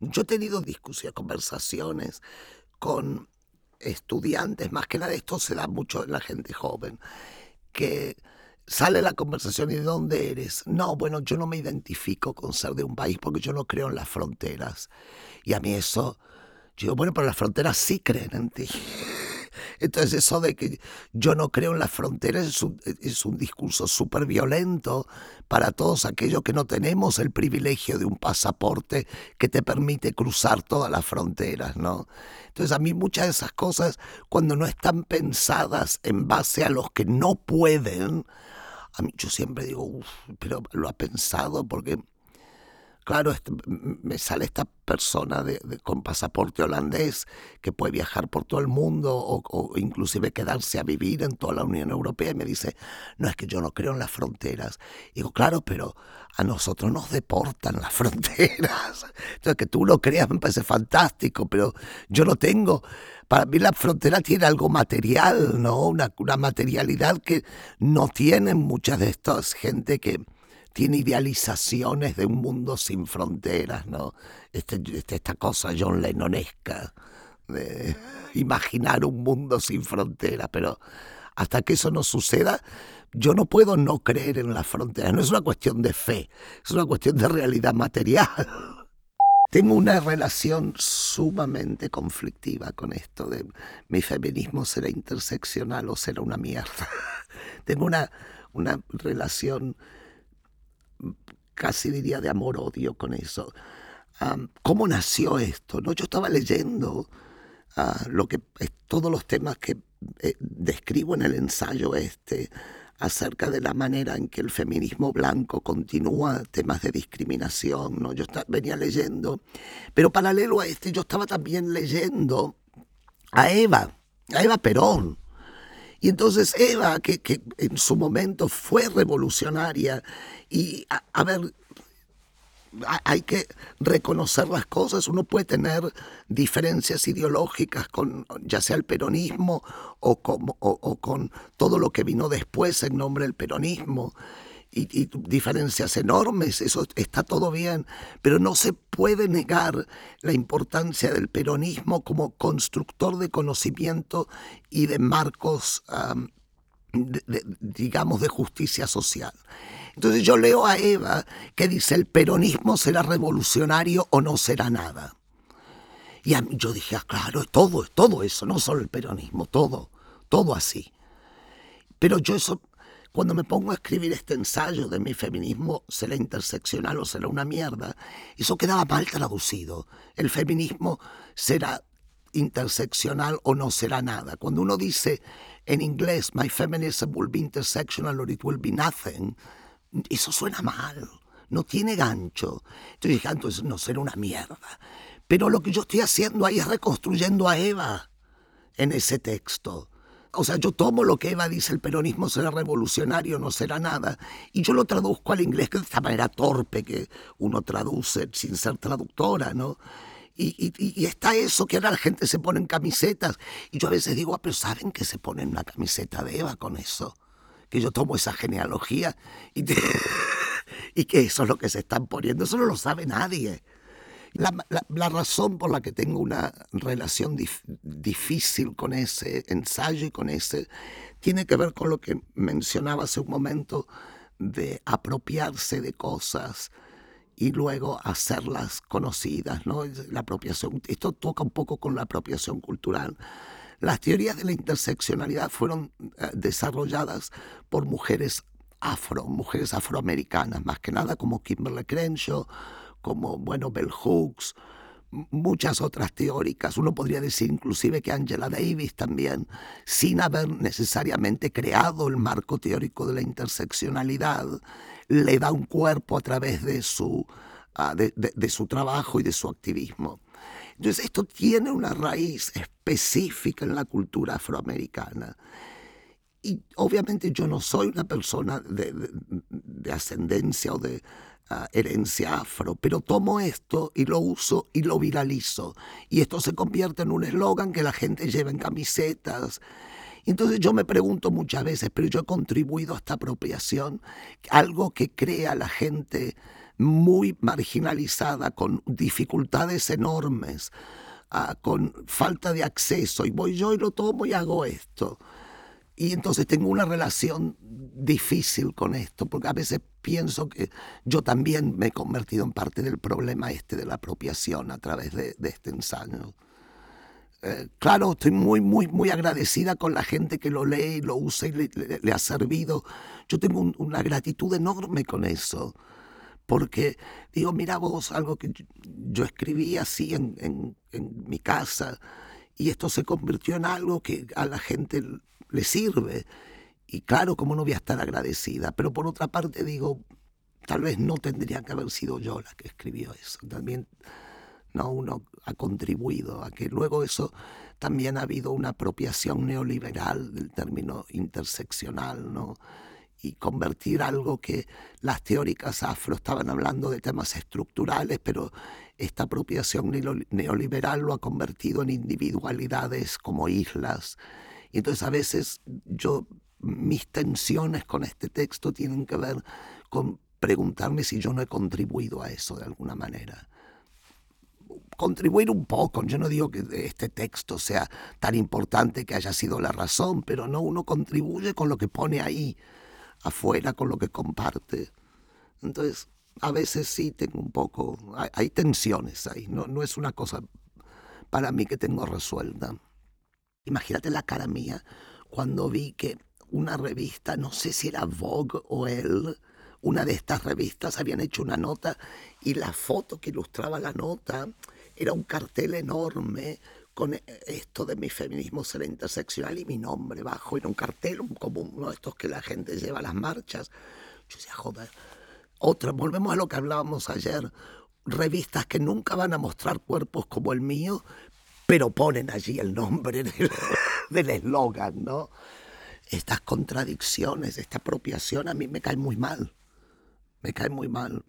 Yo he tenido discusiones, conversaciones con estudiantes, más que nada esto se da mucho en la gente joven, que sale la conversación y de dónde eres. No, bueno, yo no me identifico con ser de un país porque yo no creo en las fronteras. Y a mí eso, yo digo, bueno, pero las fronteras sí creen en ti. Entonces eso de que yo no creo en las fronteras es un, es un discurso súper violento para todos aquellos que no tenemos el privilegio de un pasaporte que te permite cruzar todas las fronteras, ¿no? Entonces a mí muchas de esas cosas, cuando no están pensadas en base a los que no pueden, a mí yo siempre digo, uff, pero lo ha pensado porque claro, este, me sale esta persona de, con pasaporte holandés que puede viajar por todo el mundo o, inclusive quedarse a vivir en toda la Unión Europea y me dice, no es que yo no creo en las fronteras. digo, claro, pero a nosotros nos deportan las fronteras. Entonces, que tú lo creas me parece fantástico, pero yo lo tengo. Para mí la frontera tiene algo material, ¿no? Una, una materialidad que no tienen muchas de estas gente que tiene idealizaciones de un mundo sin fronteras, ¿no? Este, este, esta cosa John Lennonesca de imaginar un mundo sin fronteras, pero hasta que eso no suceda, yo no puedo no creer en las fronteras. No es una cuestión de fe, es una cuestión de realidad material. Tengo una relación sumamente conflictiva con esto de mi feminismo será interseccional o será una mierda. Tengo una, una relación casi diría de amor-odio con eso. ¿Cómo nació esto? ¿no? Yo estaba leyendo ah, lo que, todos los temas que eh, describo en el ensayo este acerca de la manera en que el feminismo blanco continúa temas de discriminación. ¿no? Yo venía leyendo, pero paralelo a este yo estaba también leyendo a Eva, a Eva Perón, y entonces Eva, que, en su momento fue revolucionaria, y a, ver, hay que reconocer las cosas. Uno puede tener diferencias ideológicas con ya sea el peronismo o con, todo lo que vino después en nombre del peronismo y, diferencias enormes, eso está todo bien, pero no se puede negar la importancia del peronismo como constructor de conocimiento y de marcos, digamos, de justicia social. Entonces yo leo a Eva que dice, el peronismo será revolucionario o no será nada. Y a mí yo dije, ah, claro, todo, todo eso, no solo el peronismo, todo, todo así. Pero yo eso cuando me pongo a escribir este ensayo de mi feminismo, será interseccional o será una mierda, eso quedaba mal traducido. El feminismo será interseccional o no será nada. Cuando uno dice en inglés, my feminism will be intersectional or it will be nothing, eso suena mal, no tiene gancho. Entonces dije, entonces no será una mierda. Pero lo que yo estoy haciendo ahí es reconstruyendo a Eva en ese texto. O sea, yo tomo lo que Eva dice, el peronismo será revolucionario, no será nada, y yo lo traduzco al inglés, que de esta manera torpe que uno traduce sin ser traductora, ¿no? Y, está eso que ahora la gente se pone en camisetas. Y yo a veces digo, ah, pero ¿saben que se pone una camiseta de Eva con eso? Que yo tomo esa genealogía y, y que eso es lo que se están poniendo. Eso no lo sabe nadie. La, razón por la que tengo una relación difícil con ese ensayo y con ese tiene que ver con lo que mencionaba hace un momento de apropiarse de cosas y luego hacerlas conocidas, ¿no? La apropiación, esto toca un poco con la apropiación cultural. Las teorías de la interseccionalidad fueron eh, desarrolladas por mujeres afro, mujeres afroamericanas, más que nada como Kimberly Crenshaw, como, bueno, Bell Hooks, muchas otras teóricas. Uno podría decir inclusive que Angela Davis también, sin haber necesariamente creado el marco teórico de la interseccionalidad, le da un cuerpo a través de su, ah, de, su trabajo y de su activismo. Entonces esto tiene una raíz específica en la cultura afroamericana. Y obviamente yo no soy una persona de ascendencia o de herencia afro, pero tomo esto y lo uso y lo viralizo. Y esto se convierte en un eslogan que la gente lleva en camisetas. Entonces yo me pregunto muchas veces, pero yo he contribuido a esta apropiación, algo que crea la gente muy marginalizada, con dificultades enormes, ah, con falta de acceso, y voy yo y lo tomo y hago esto. Y entonces tengo una relación difícil con esto, porque a veces pienso que yo también me he convertido en parte del problema este de la apropiación a través de, este ensayo. Eh, claro, estoy muy, muy, muy agradecida con la gente que lo lee y lo usa y le, ha servido. Yo tengo una gratitud enorme con eso, porque digo, mira vos, algo que yo, escribí así en, en, en mi casa, y esto se convirtió en algo que a la gente le sirve. Y claro, como no voy a estar agradecida, pero por otra parte digo, tal vez no tendría que haber sido yo la que escribió eso. También no uno ha contribuido a que luego eso también ha habido una apropiación neoliberal del término interseccional, ¿no? y convertir algo que las teóricas afro estaban hablando de temas estructurales, pero esta apropiación neoliberal lo ha convertido en individualidades como islas y entonces a veces yo, mis tensiones con este texto tienen que ver con preguntarme si yo no he contribuido a eso de alguna manera. Contribuir un poco, yo no digo que este texto sea tan importante que haya sido la razón, pero no, uno contribuye con lo que pone ahí afuera, con lo que comparte. Entonces, a veces sí tengo un poco, hay, tensiones ahí, no, no es una cosa para mí que tengo resuelta. Imagínate la cara mía cuando vi que una revista, no sé si era Vogue o él, una de estas revistas habían hecho una nota y la foto que ilustraba la nota era un cartel enorme con esto de mi feminismo ser interseccional y mi nombre bajo. Era un cartel como uno de estos que la gente lleva a las marchas. Yo decía, joder, otra, volvemos a lo que hablábamos ayer, revistas que nunca van a mostrar cuerpos como el mío, pero ponen allí el nombre del eslogan, ¿no? Estas contradicciones, esta apropiación a mí me cae muy mal, me cae muy mal.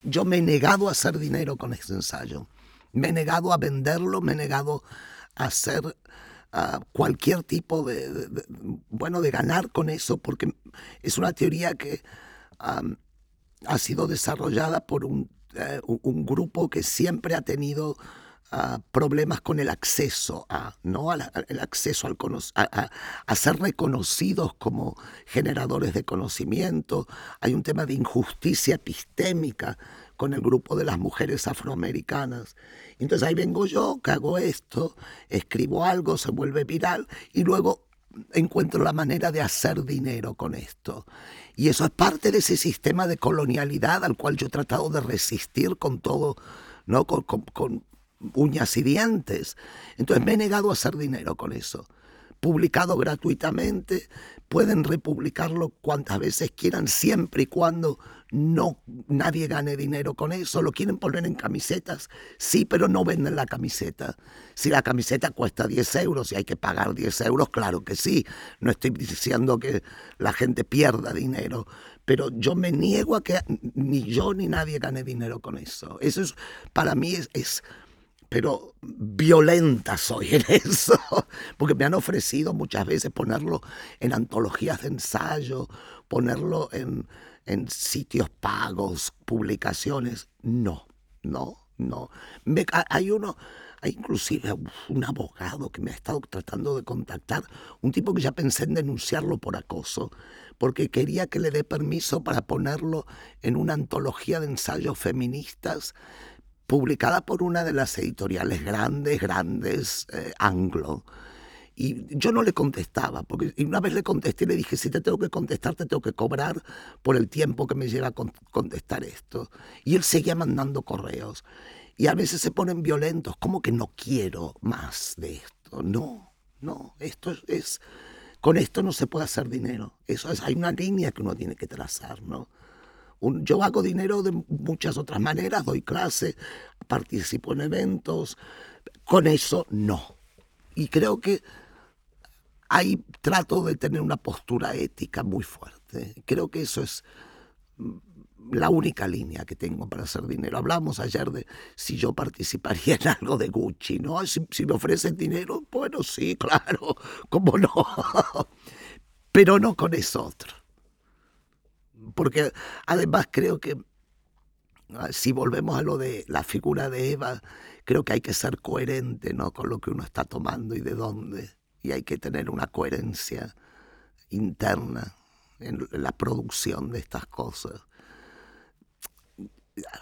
Yo me he negado a hacer dinero con este ensayo, me he negado a venderlo, me he negado a hacer cualquier tipo de, bueno, de ganar con eso, porque es una teoría que ha sido desarrollada por un, eh, un grupo que siempre ha tenido problemas con el acceso a, ¿no? el acceso al a, a, ser reconocidos como generadores de conocimiento. Hay un tema de injusticia epistémica con el grupo de las mujeres afroamericanas. Entonces ahí vengo yo, que hago esto, escribo algo, se vuelve viral y luego encuentro la manera de hacer dinero con esto. Y eso es parte de ese sistema de colonialidad al cual yo he tratado de resistir con todo, ¿no? con, con uñas y dientes. Entonces me he negado a hacer dinero con eso. Publicado gratuitamente, pueden republicarlo cuantas veces quieran, siempre y cuando no nadie gane dinero con eso. Lo quieren poner en camisetas, sí, pero no venden la camiseta. Si la camiseta cuesta 10 euros y hay que pagar 10 euros, claro que sí. No estoy diciendo que la gente pierda dinero, pero yo me niego a que ni yo ni nadie gane dinero con eso. Eso es, para mí es pero violenta soy en eso, porque me han ofrecido muchas veces ponerlo en antologías de ensayo, ponerlo en, en sitios pagos, publicaciones. No, no, no. hay uno, hay inclusive un abogado que me ha estado tratando de contactar, un tipo que ya pensé en denunciarlo por acoso, porque quería que le dé permiso para ponerlo en una antología de ensayos feministas publicada por una de las editoriales grandes, grandes, eh, anglo. Y yo no le contestaba, porque una vez le contesté y le dije, si te tengo que contestar, te tengo que cobrar por el tiempo que me lleva a contestar esto. Y él seguía mandando correos. Y a veces se ponen violentos, como que no quiero más de esto. No, no, esto es, con esto no se puede hacer dinero. Eso es, hay una línea que uno tiene que trazar, ¿no? Yo hago dinero de muchas otras maneras, doy clase, participo en eventos. Con eso no. Y creo que ahí trato de tener una postura ética muy fuerte. Creo que eso es mm, la única línea que tengo para hacer dinero. Hablamos ayer de si yo participaría en algo de Gucci, ¿no? Si, si me ofrecen dinero, bueno, sí, claro, ¿cómo no? Pero no con eso otro porque además creo que ah, si volvemos a lo de la figura de Eva, creo que hay que ser coherente ¿no? con lo que uno está tomando y de dónde. Y hay que tener una coherencia interna en la producción de estas cosas.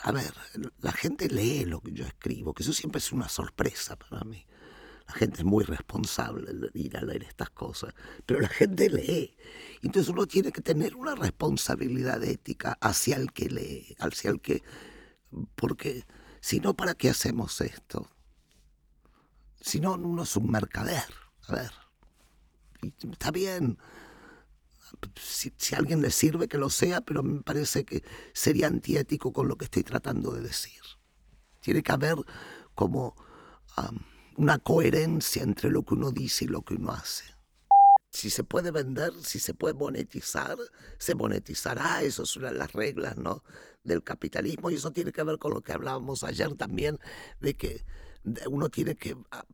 A ver, la gente lee lo que yo escribo, que eso siempre es una sorpresa para mí. La gente es muy responsable de ir a leer estas cosas, pero la gente lee. Entonces uno tiene que tener una responsabilidad ética hacia el que lee, hacia el que... Porque si no, ¿para qué hacemos esto? Si no, uno es un mercader. A ver, está bien. Si, si, a alguien le sirve que lo sea, pero me parece que sería antiético con lo que estoy tratando de decir. Tiene que haber como una coherencia entre lo que uno dice y lo que uno hace. Si se puede vender, si se puede monetizar, se monetizará. Eso es las reglas ¿no? del capitalismo y eso tiene que ver con lo que hablábamos ayer también, de que uno tiene que ah,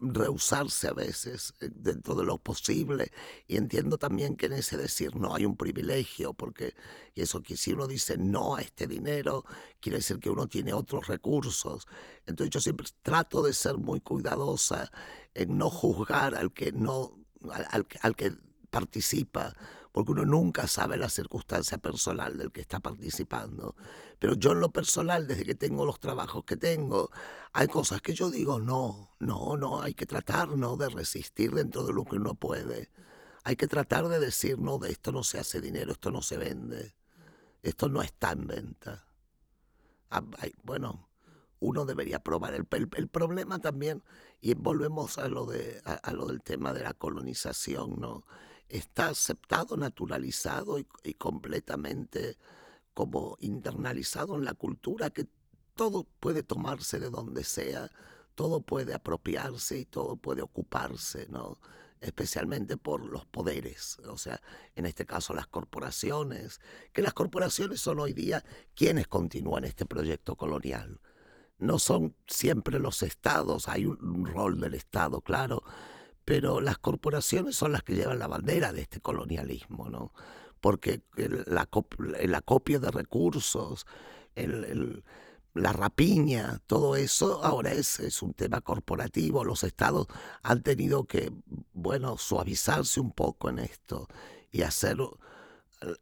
rehusarse a veces eh, dentro de lo posible. Y entiendo también que en ese decir no hay un privilegio porque eso que si uno dice no a este dinero quiere decir que uno tiene otros recursos. Entonces yo siempre trato de ser muy cuidadosa en no juzgar al que no al, al que participa porque uno nunca sabe la circunstancia personal del que está participando. Pero yo en lo personal, desde que tengo los trabajos que tengo, hay cosas que yo digo, no, no, no, hay que tratar no de resistir dentro de lo que uno puede. Hay que tratar de decir, no, de esto no se hace dinero, esto no se vende, esto no está en venta. Ah, bueno, uno debería probar. El, problema también, y volvemos a lo, de, a lo del tema de la colonización, ¿no? Está aceptado, naturalizado y, completamente como internalizado en la cultura, que todo puede tomarse de donde sea, todo puede apropiarse y todo puede ocuparse, ¿no? especialmente por los poderes, o sea, en este caso las corporaciones, que las corporaciones son hoy día quienes continúan este proyecto colonial. No son siempre los estados, hay un rol del Estado, claro, pero las corporaciones son las que llevan la bandera de este colonialismo, ¿no? Porque el, acopio de recursos, la rapiña, todo eso ahora es, un tema corporativo. Los estados han tenido que, bueno, suavizarse un poco en esto y hacerlo,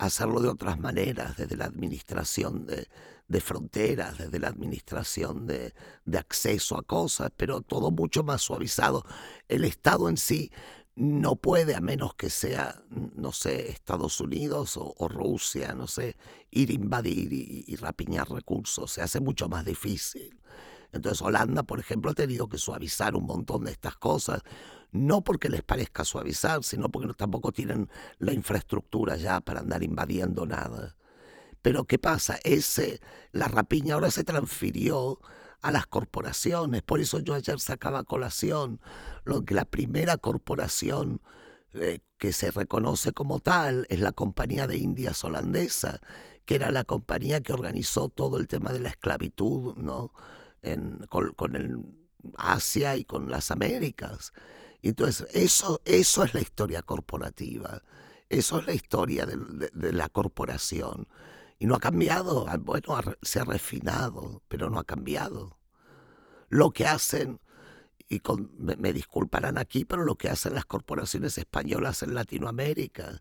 hacerlo de otras maneras, desde la administración de, de fronteras, desde la administración de, acceso a cosas, pero todo mucho más suavizado. El Estado en sí no puede, a menos que sea, no sé, Estados Unidos o, Rusia, no sé, ir a invadir y, y, rapiñar recursos. Se hace mucho más difícil. Entonces Holanda, por ejemplo, ha tenido que suavizar un montón de estas cosas, no porque les parezca suavizar, sino porque tampoco tienen la infraestructura ya para andar invadiendo nada. Pero ¿qué pasa? Ese, la rapiña ahora se transfirió a las corporaciones. Por eso yo ayer sacaba colación lo que la primera corporación eh, que se reconoce como tal es la Compañía de Indias Holandesa, que era la compañía que organizó todo el tema de la esclavitud ¿no? En, con, el Asia y con las Américas. Entonces, eso, eso es la historia corporativa, eso es la historia de la corporación. Y no ha cambiado. Ah, bueno, se ha refinado, pero no ha cambiado. Lo que hacen, y me, disculparán aquí, pero lo que hacen las corporaciones españolas en Latinoamérica,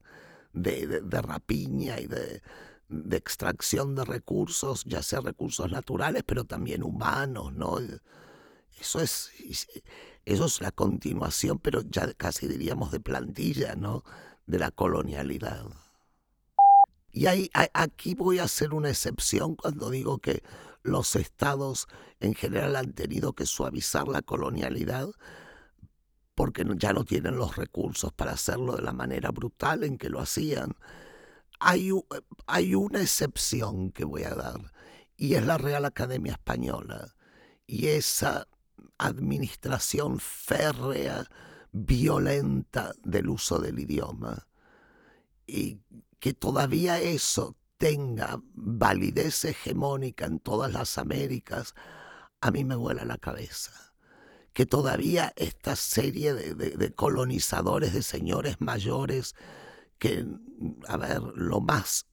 de, rapiña y de, de, extracción de recursos, ya sea recursos naturales, pero también humanos, ¿no? Eso es, eso es la continuación, pero ya casi diríamos de plantilla, ¿no? De la colonialidad. Y aquí voy a hacer una excepción cuando digo que los estados en general han tenido que suavizar la colonialidad porque ya no tienen los recursos para hacerlo de la manera brutal en que lo hacían. Hay, hay una excepción que voy a dar y es la Real Academia Española y esa administración férrea, violenta del uso del idioma. Y que todavía eso tenga validez hegemónica en todas las Américas, a mí me vuela la cabeza. Que todavía esta serie de, colonizadores, de señores mayores, que, a ver, lo más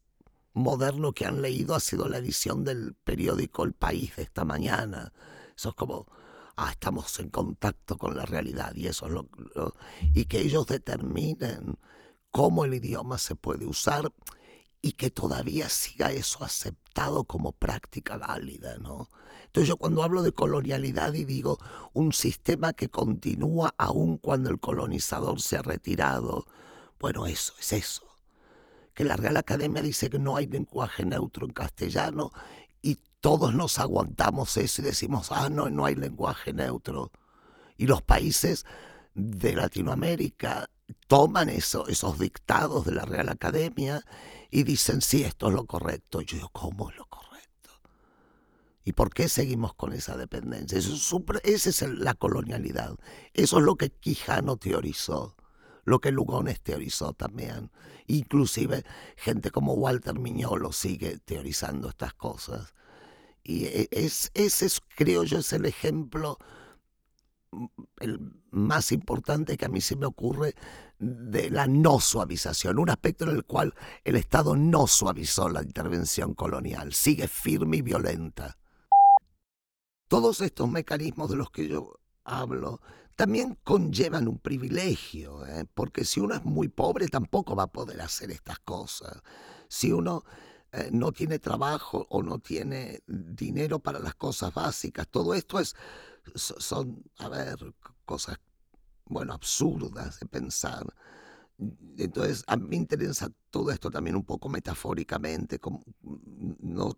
moderno que han leído ha sido la edición del periódico El País de esta mañana. Eso es como, ah, estamos en contacto con la realidad y eso es lo, y que ellos determinen cómo el idioma se puede usar y que todavía siga eso aceptado como práctica válida, ¿no? Entonces yo cuando hablo de colonialidad y digo un sistema que continúa aún cuando el colonizador se ha retirado, bueno, eso es eso. Que la Real Academia dice que no hay lenguaje neutro en castellano y todos nos aguantamos eso y decimos, ah, no, no hay lenguaje neutro. Y los países de Latinoamérica toman eso, esos dictados de la Real Academia y dicen, sí, esto es lo correcto. Yo digo, ¿cómo es lo correcto? ¿Y por qué seguimos con esa dependencia? Eso es, esa es la colonialidad. Eso es lo que Quijano teorizó, lo que Lugones teorizó también. Inclusive gente como Walter Miñolo sigue teorizando estas cosas. Y e, es, ese, es, creo yo, es el ejemplo el más importante que a mí se me ocurre de la no suavización, un aspecto en el cual el Estado no suavizó la intervención colonial, sigue firme y violenta. Todos estos mecanismos de los que yo hablo también conllevan un privilegio, ¿eh? porque si uno es muy pobre tampoco va a poder hacer estas cosas. Si uno eh, no tiene trabajo o no tiene dinero para las cosas básicas, todo esto es son, a ver, cosas, bueno, absurdas de pensar. Entonces, a mí me interesa todo esto también un poco metafóricamente. Como, no,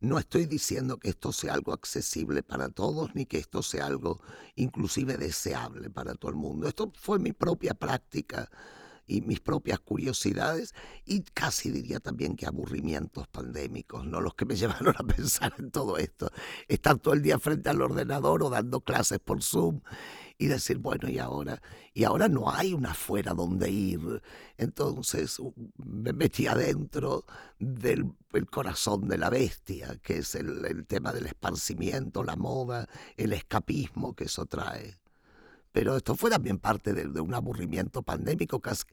no estoy diciendo que esto sea algo accesible para todos, ni que esto sea algo inclusive deseable para todo el mundo. Esto fue mi propia práctica y mis propias curiosidades y casi diría también que aburrimientos pandémicos, ¿no? Los que me llevaron a pensar en todo esto. Estar todo el día frente al ordenador o dando clases por Zoom y decir, bueno, y ahora, y ahora no hay una afuera donde ir. Entonces me metí adentro del corazón de la bestia, que es el, el tema del esparcimiento, la moda, el escapismo que eso trae pero esto fue también parte de, un aburrimiento pandémico, casi,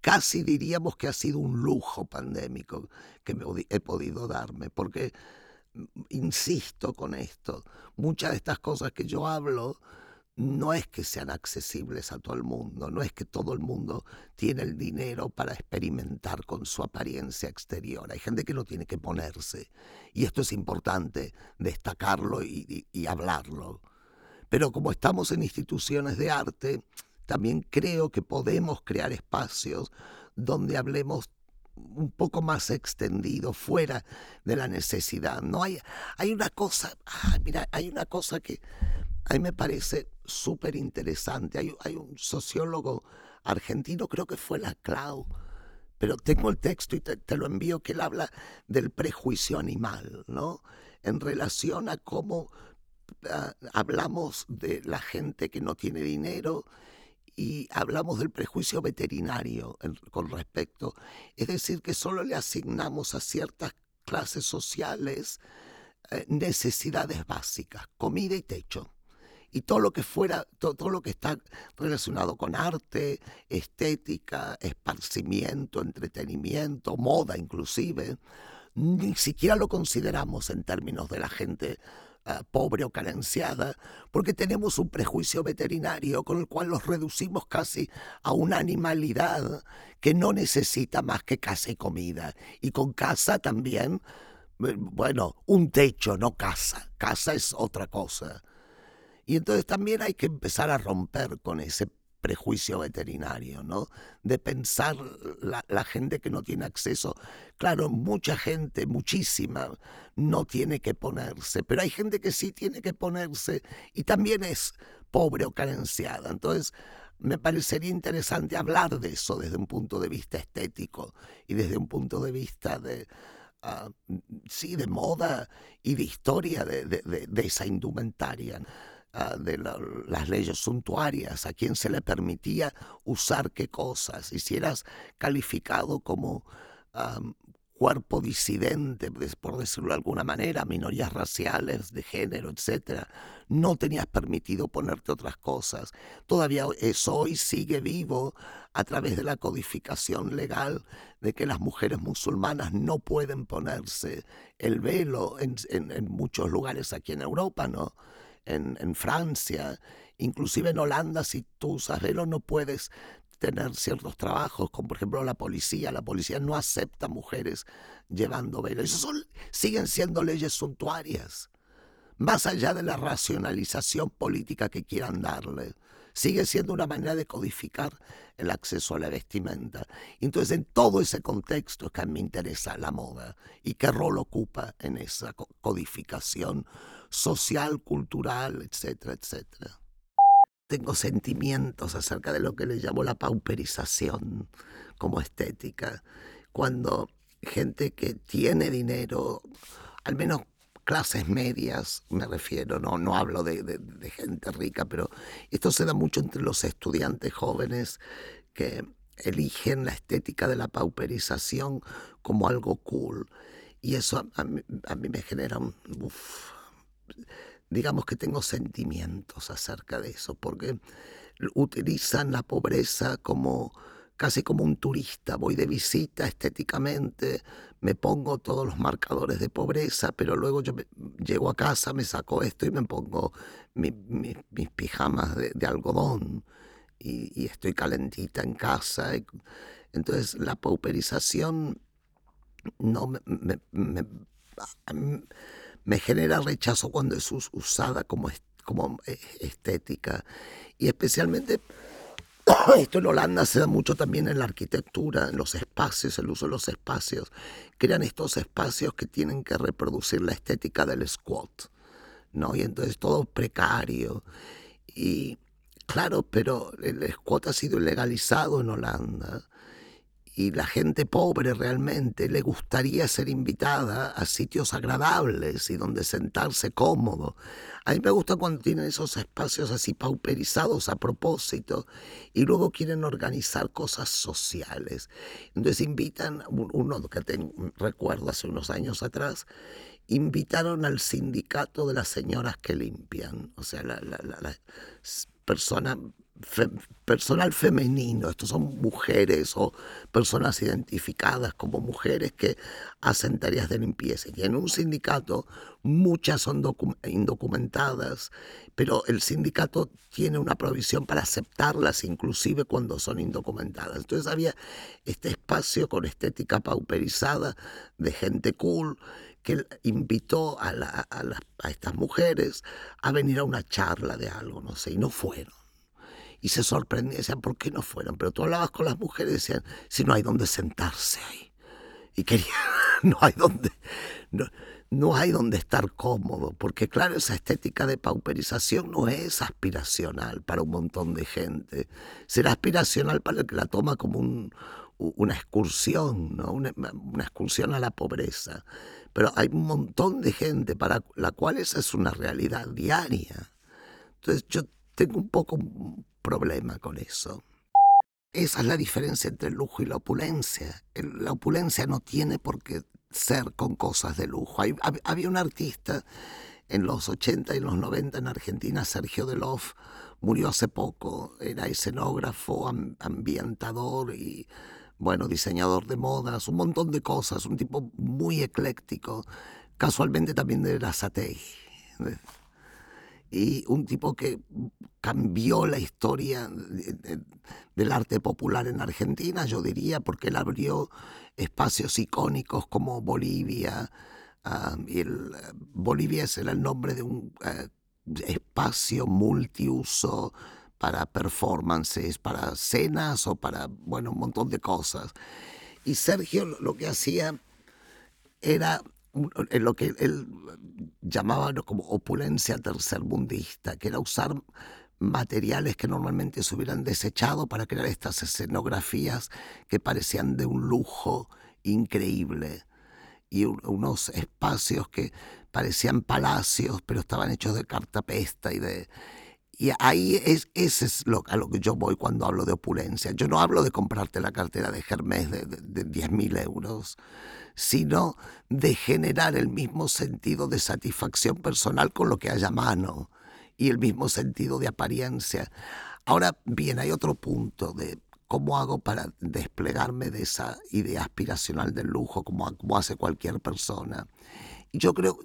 casi, diríamos que ha sido un lujo pandémico que me he podido darme, porque, mm, insisto con esto, muchas de estas cosas que yo hablo no es que sean accesibles a todo el mundo, no es que todo el mundo tiene el dinero para experimentar con su apariencia exterior. Hay gente que no tiene que ponerse. Y esto es importante destacarlo y hablarlo. Pero como estamos en instituciones de arte, también creo que podemos crear espacios donde hablemos un poco más extendido, fuera de la necesidad. No hay, hay una cosa, mira, hay una cosa que a mí me parece súper interesante. Hay, un sociólogo argentino, creo que fue la Clau, pero tengo el texto y te, te, lo envío, que él habla del prejuicio animal, ¿no? En relación a cómo hablamos de la gente que no tiene dinero y hablamos del prejuicio veterinario con respecto. Es decir, que solo le asignamos a ciertas clases sociales eh, necesidades básicas, comida y techo. Y todo lo que fuera, todo lo que está relacionado con arte, estética, esparcimiento, entretenimiento, moda inclusive, ni siquiera lo consideramos en términos de la gente Ah, pobre o carenciada, porque tenemos un prejuicio veterinario con el cual los reducimos casi a una animalidad que no necesita más que casa y comida. Y con casa también, eh, bueno, un techo, no casa. Casa es otra cosa. Y entonces también hay que empezar a romper con ese prejuicio veterinario, ¿no? De pensar la, gente que no tiene acceso. Claro, mucha gente, muchísima, no tiene que ponerse, pero hay gente que sí tiene que ponerse y también es pobre o carenciada. Entonces, me parecería interesante hablar de eso desde un punto de vista estético y desde un punto de vista de, ah, sí, de moda y de historia de, de esa indumentaria. Ah, de las leyes suntuarias, a quien se le permitía usar qué cosas, y si eras calificado como cuerpo disidente, por decirlo de alguna manera, minorías raciales, de género, etc., no tenías permitido ponerte otras cosas. Todavía eso hoy sigue vivo a través de la codificación legal de que las mujeres musulmanas no pueden ponerse el velo en, muchos lugares aquí en Europa, ¿no? En, Francia, inclusive en Holanda, si tú usas no puedes tener ciertos trabajos, como por ejemplo la policía. La policía no acepta mujeres llevando velo. Siguen siendo leyes suntuarias, más allá de la racionalización política que quieran darle. Sigue siendo una manera de codificar el acceso a la vestimenta. Entonces, en todo ese contexto es que a mí me interesa la moda y qué rol ocupa en esa codificación social, cultural, etcétera, etcétera tengo sentimientos acerca de lo que le llamo la pauperización como estética. Cuando gente que tiene dinero, al menos clases medias, me refiero, no, no hablo de, de, gente rica, pero esto se da mucho entre los estudiantes jóvenes que eligen la estética de la pauperización como algo cool. Y eso a, mí, me genera un digamos que tengo sentimientos acerca de eso, porque utilizan la pobreza como casi como un turista. Voy de visita estéticamente, me pongo todos los marcadores de pobreza, pero luego yo llego a casa, me saco esto y me pongo mis pijamas de, algodón y, estoy calentita en casa. Entonces la pauperización no me, me genera rechazo cuando es usada como, como eh, estética. Y especialmente esto en Holanda se da mucho también en la arquitectura, en los espacios, el uso de los espacios. Crean estos espacios que tienen que reproducir la estética del squat, ¿no? Y entonces todo precario. Y claro, pero el squat ha sido ilegalizado en Holanda y la gente pobre realmente le gustaría ser invitada a sitios agradables y donde sentarse cómodo. A mí me gusta cuando tienen esos espacios así pauperizados a propósito y luego quieren organizar cosas sociales. Entonces invitan, uno que recuerdo hace unos años atrás, invitaron al sindicato de las señoras que limpian, o sea, la, la, la persona personal femenino, estos son mujeres o personas identificadas como mujeres que hacen tareas de limpieza. Y en un sindicato muchas son indocumentadas, pero el sindicato tiene una provisión para aceptarlas inclusive cuando son indocumentadas. Entonces había este espacio con estética pauperizada de gente cool que invitó a, a estas mujeres a venir a una charla de algo, no sé, y no fueron y se sorprendían, decían, ¿por qué no fueron? Pero tú hablabas con las mujeres y decían, si no hay donde sentarse ahí. Y querían, no hay donde, no, no hay donde estar cómodo, porque claro, esa estética de pauperización no es aspiracional para un montón de gente. Será aspiracional para el que la toma como un, una excursión, ¿no? una, una, excursión a la pobreza. Pero hay un montón de gente para la cual esa es una realidad diaria. Entonces yo tengo un poco problema con eso. Esa es la diferencia entre el lujo y la opulencia. La opulencia no tiene por qué ser con cosas de lujo. había un artista en los 80 y los 90 en Argentina, Sergio Delof, murió hace poco. Era escenógrafo, ambientador y, bueno, diseñador de modas, un montón de cosas. Un tipo muy ecléctico. Casualmente también de la Satei y un tipo que cambió la historia del arte popular en Argentina, yo diría, porque él abrió espacios icónicos como Bolivia. Ah, el, Bolivia era el nombre de un eh, espacio multiuso para performances, para cenas o para, bueno, un montón de cosas. Y Sergio lo que hacía era en lo que él llamaba como opulencia tercermundista, que era usar materiales que normalmente se hubieran desechado para crear estas escenografías que parecían de un lujo increíble. Y unos espacios que parecían palacios pero estaban hechos de cartapesta y de Y ahí es, ese es lo, a lo que yo voy cuando hablo de opulencia. Yo no hablo de comprarte la cartera de Hermes de, de, 10.000 euros, sino de generar el mismo sentido de satisfacción personal con lo que haya mano y el mismo sentido de apariencia. Ahora bien, hay otro punto de cómo hago para desplegarme de esa idea aspiracional del lujo, como, como hace cualquier persona. Y yo creo,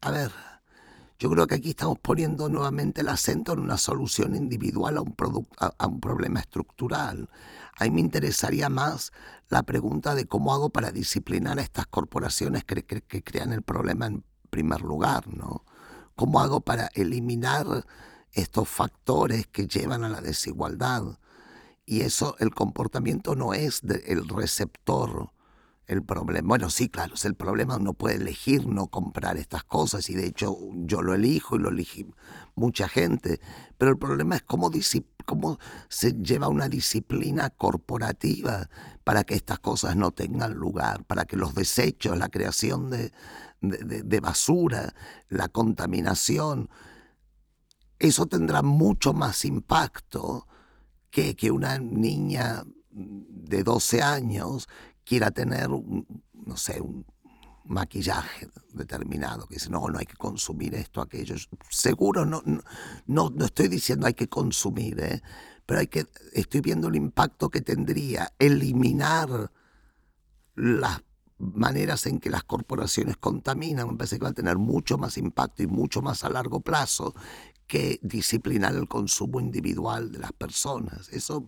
a ver, yo creo que aquí estamos poniendo nuevamente el acento en una solución individual a un, a, un problema estructural. A mí me interesaría más la pregunta de cómo hago para disciplinar a estas corporaciones que, que, crean el problema en primer lugar, ¿no? ¿Cómo hago para eliminar estos factores que llevan a la desigualdad? Y eso, el comportamiento no es del receptor el problema. Bueno, sí, claro, es el problema, uno puede elegir no comprar estas cosas y de hecho yo lo elijo y lo elige mucha gente, pero el problema es cómo, cómo se lleva una disciplina corporativa para que estas cosas no tengan lugar, para que los desechos, la creación de, de basura, la contaminación, eso tendrá mucho más impacto que, que una niña de 12 años quiera tener, no sé, un maquillaje determinado, que dice, no, no hay que consumir esto, aquello. Seguro, no, no, no estoy diciendo hay que consumir, ¿eh? pero hay que, estoy viendo el impacto que tendría eliminar las maneras en que las corporaciones contaminan, me parece que va a tener mucho más impacto y mucho más a largo plazo que disciplinar el consumo individual de las personas. Eso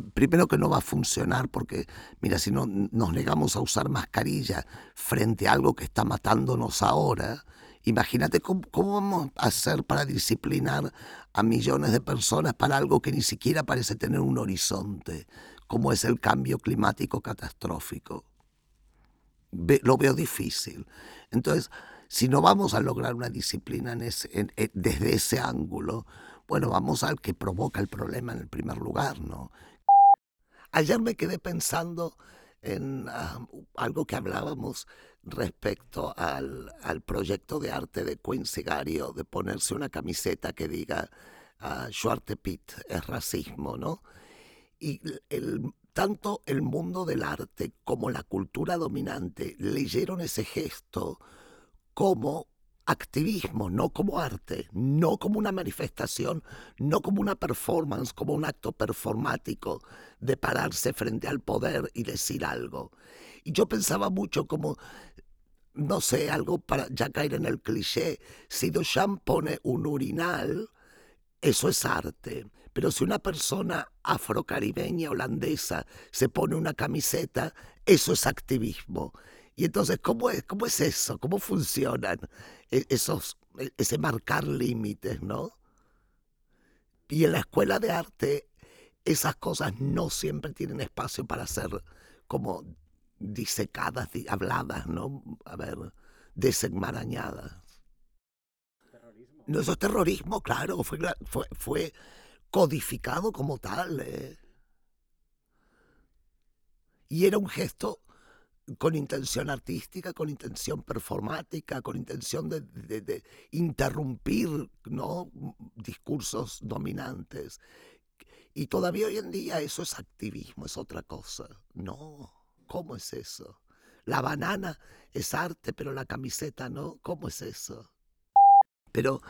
primero que no va a funcionar porque, mira, si no nos negamos a usar mascarilla frente a algo que está matándonos ahora, imagínate cómo, vamos a hacer para disciplinar a millones de personas para algo que ni siquiera parece tener un horizonte, como es el cambio climático catastrófico. lo veo difícil. Entonces, si no vamos a lograr una disciplina desde ese ángulo, bueno, vamos al que provoca el problema en el primer lugar, ¿no? Ayer me quedé pensando en ah, algo que hablábamos respecto al, proyecto de arte de Quincy Gario de ponerse una camiseta que diga uh, Pitt es racismo, ¿no? Y tanto el mundo del arte como la cultura dominante leyeron ese gesto como activismo, no como arte, no como una manifestación, no como una performance, como un acto performático de pararse frente al poder y decir algo. Y yo pensaba mucho como, no sé, algo para ya caer en el cliché, si Duchamp pone un urinal, eso es arte. Pero si una persona afrocaribeña holandesa se pone una camiseta, eso es activismo. Y entonces, ¿cómo es, cómo es eso? ¿Cómo funcionan e, esos, e, ese marcar límites, no? Y en la escuela de arte, esas cosas no siempre tienen espacio para ser como disecadas, habladas, ¿no? A ver, desenmarañadas. No, eso es terrorismo, claro, fue, fue, fue codificado como tal. ¿eh? Y era un gesto con intención artística, con intención performática, con intención de, interrumpir ¿no? discursos dominantes. Y todavía hoy en día eso es activismo, es otra cosa. No, ¿cómo es eso? La banana es arte, pero la camiseta no. ¿Cómo es eso? Pero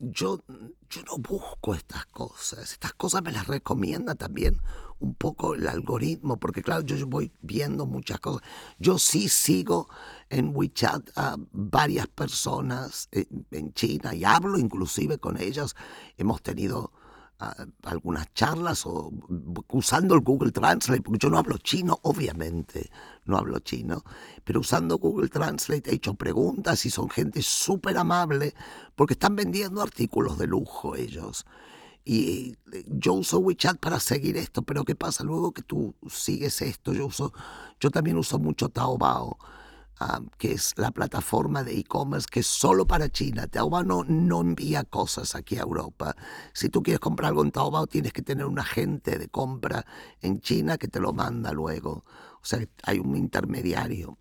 yo, yo no busco estas cosas. Estas cosas me las recomienda también un poco el algoritmo, porque claro, yo voy viendo muchas cosas. Yo sí sigo en WeChat a varias personas en China y hablo inclusive con ellas. Hemos tenido algunas charlas o usando el Google Translate, porque yo no hablo chino, obviamente, no hablo chino, pero usando Google Translate he hecho preguntas y son gente súper amable porque están vendiendo artículos de lujo ellos. Y eh, yo uso WeChat para seguir esto, pero ¿qué pasa? Luego que tú sigues esto, yo uso, yo también uso mucho Taobao, ah, que es la plataforma de e-commerce que es solo para China. Taobao no, no envía cosas aquí a Europa. Si tú quieres comprar algo en Taobao, tienes que tener un agente de compra en China que te lo manda luego. O sea, hay un intermediario.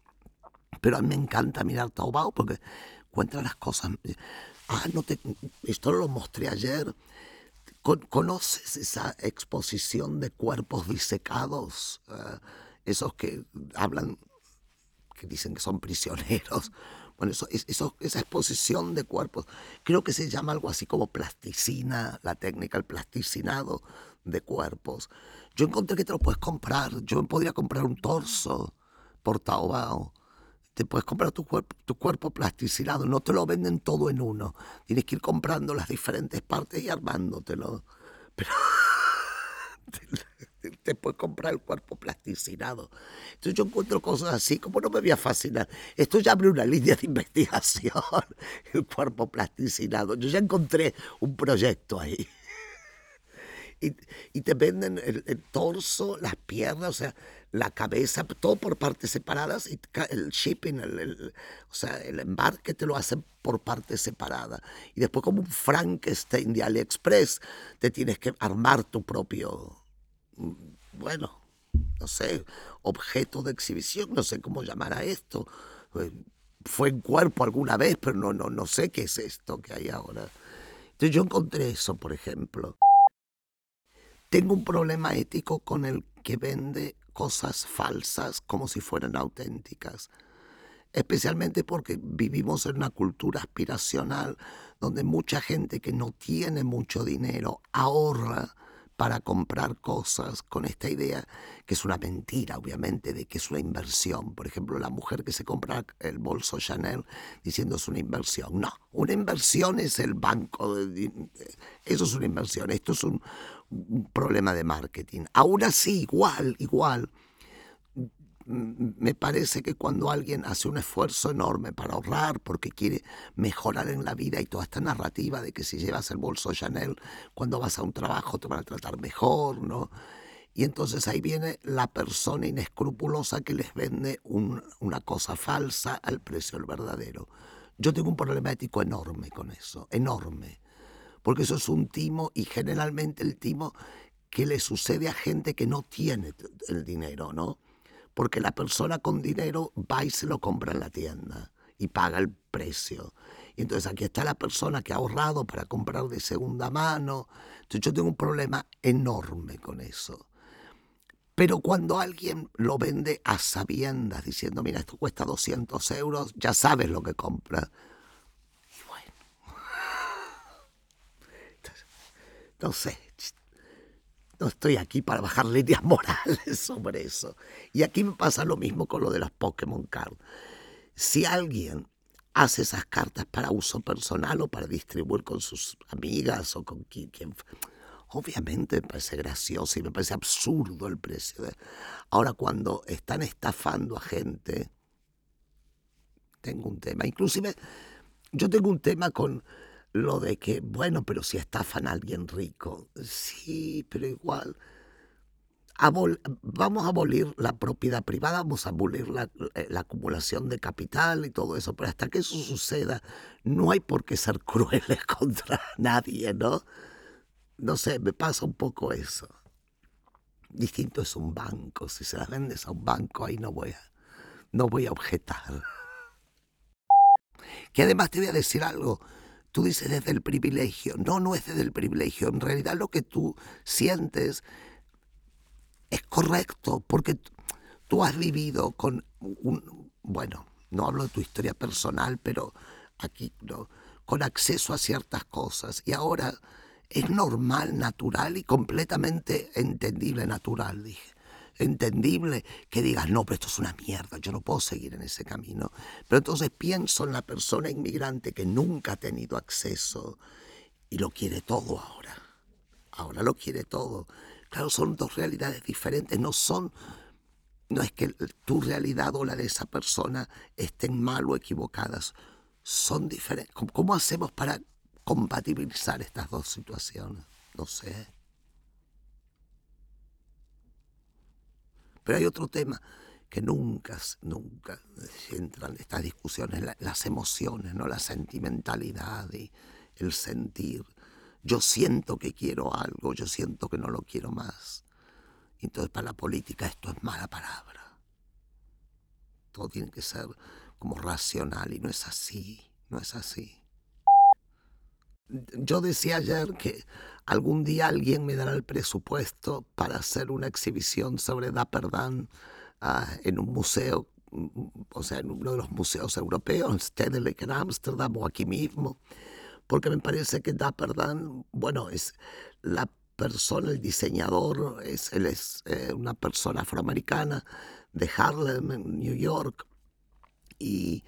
Pero a mí me encanta mirar Taobao porque encuentra las cosas. Ah, no te, esto lo mostré ayer. ¿Conoces esa exposición de cuerpos disecados? Ah, esos que hablan, que dicen que son prisioneros. Bueno, eso, eso, esa exposición de cuerpos, creo que se llama algo así como plasticina, la técnica, el plasticinado de cuerpos. Yo encontré que te lo puedes comprar. Yo podría comprar un torso por Taobao. Te puedes comprar tu cuerpo, tu cuerpo plasticinado. No te lo venden todo en uno. Tienes que ir comprando las diferentes partes y armándotelo. Pero te, puedes comprar el cuerpo plasticinado. Entonces yo encuentro cosas así, como no me voy a fascinar. Esto ya abre una línea de investigación, el cuerpo plasticinado. Yo ya encontré un proyecto ahí y, te venden el, torso, las piernas, o sea, la cabeza, todo por partes separadas y el shipping, el, o sea, el embarque te lo hacen por partes separadas. Y después como un Frankenstein de AliExpress, te tienes que armar tu propio, bueno, no sé, objeto de exhibición, no sé cómo llamar a esto. Eh, fue en cuerpo alguna vez, pero no, no, no sé qué es esto que hay ahora. Entonces yo encontré eso, por ejemplo. Tengo un problema ético con el que vende cosas falsas como si fueran auténticas, especialmente porque vivimos en una cultura aspiracional donde mucha gente que no tiene mucho dinero ahorra para comprar cosas con esta idea, que es una mentira, obviamente, de que es una inversión. Por ejemplo, la mujer que se compra el bolso Chanel diciendo es una inversión. No, una inversión es el banco. eso es una inversión. Esto es un, un problema de marketing. Aún así, igual, igual, me parece que cuando alguien hace un esfuerzo enorme para ahorrar porque quiere mejorar en la vida y toda esta narrativa de que si llevas el bolso Chanel, cuando vas a un trabajo te van a tratar mejor, ¿no? Y entonces ahí viene la persona inescrupulosa que les vende una cosa falsa al precio del verdadero. Yo tengo un problema ético enorme con eso, enorme, porque eso es un timo y generalmente el timo que le sucede a gente que no tiene el dinero, ¿no? Porque la persona con dinero va y se lo compra en la tienda y paga el precio. Y entonces aquí está la persona que ha ahorrado para comprar de segunda mano. Entonces yo tengo un problema enorme con eso. Pero cuando alguien lo vende a sabiendas, diciendo, mira, esto cuesta 200 euros, ya sabes lo que compra. Y bueno, no sé, no estoy aquí para bajar líneas morales sobre eso. Y aquí me pasa lo mismo con lo de las Pokémon Cards. Si alguien hace esas cartas para uso personal o para distribuir con sus amigas o con quien, obviamente me parece gracioso y me parece absurdo el precio. De... Ahora, cuando están estafando a gente, tengo un tema. Inclusive, yo tengo un tema con lo de que, bueno, pero si estafan a alguien rico, sí, pero igual. vamos a abolir la propiedad privada, vamos a abolir la, eh, la, acumulación de capital y todo eso, pero hasta que eso suceda, no hay por qué ser crueles contra nadie, ¿no? No sé, me pasa un poco eso. Distinto es un banco, si se las vendes a un banco, ahí no voy a, no voy a objetar. Que además te voy a decir algo, Tú dices desde el privilegio. No, no es desde el privilegio. En realidad lo que tú sientes es correcto porque tú has vivido con un, bueno, no hablo de tu historia personal, pero aquí, ¿no? con acceso a ciertas cosas. Y ahora es normal, natural y completamente entendible, natural, dije entendible que digas, no, pero esto es una mierda, yo no puedo seguir en ese camino. Pero entonces pienso en la persona inmigrante que nunca ha tenido acceso y lo quiere todo ahora. Ahora lo quiere todo. Claro, son dos realidades diferentes, no son, no es que tu realidad o la de esa persona estén mal o equivocadas, son diferentes. ¿Cómo hacemos para compatibilizar estas dos situaciones? No sé. Pero hay otro tema que nunca, nunca entran en estas discusiones, las emociones, ¿no? la sentimentalidad y el sentir. Yo siento que quiero algo, yo siento que no lo quiero más. Entonces para la política esto es mala palabra. Todo tiene que ser como racional y no es así, no es así. Yo decía ayer que algún día alguien me dará el presupuesto para hacer una exhibición sobre Dapper Dan ah, en un museo, o sea, en uno de los museos europeos, Stedelijk en Ámsterdam o aquí mismo, porque me parece que Dapper Dan, bueno, es la persona, el diseñador, es, él es eh, una persona afroamericana de Harlem, en New York, y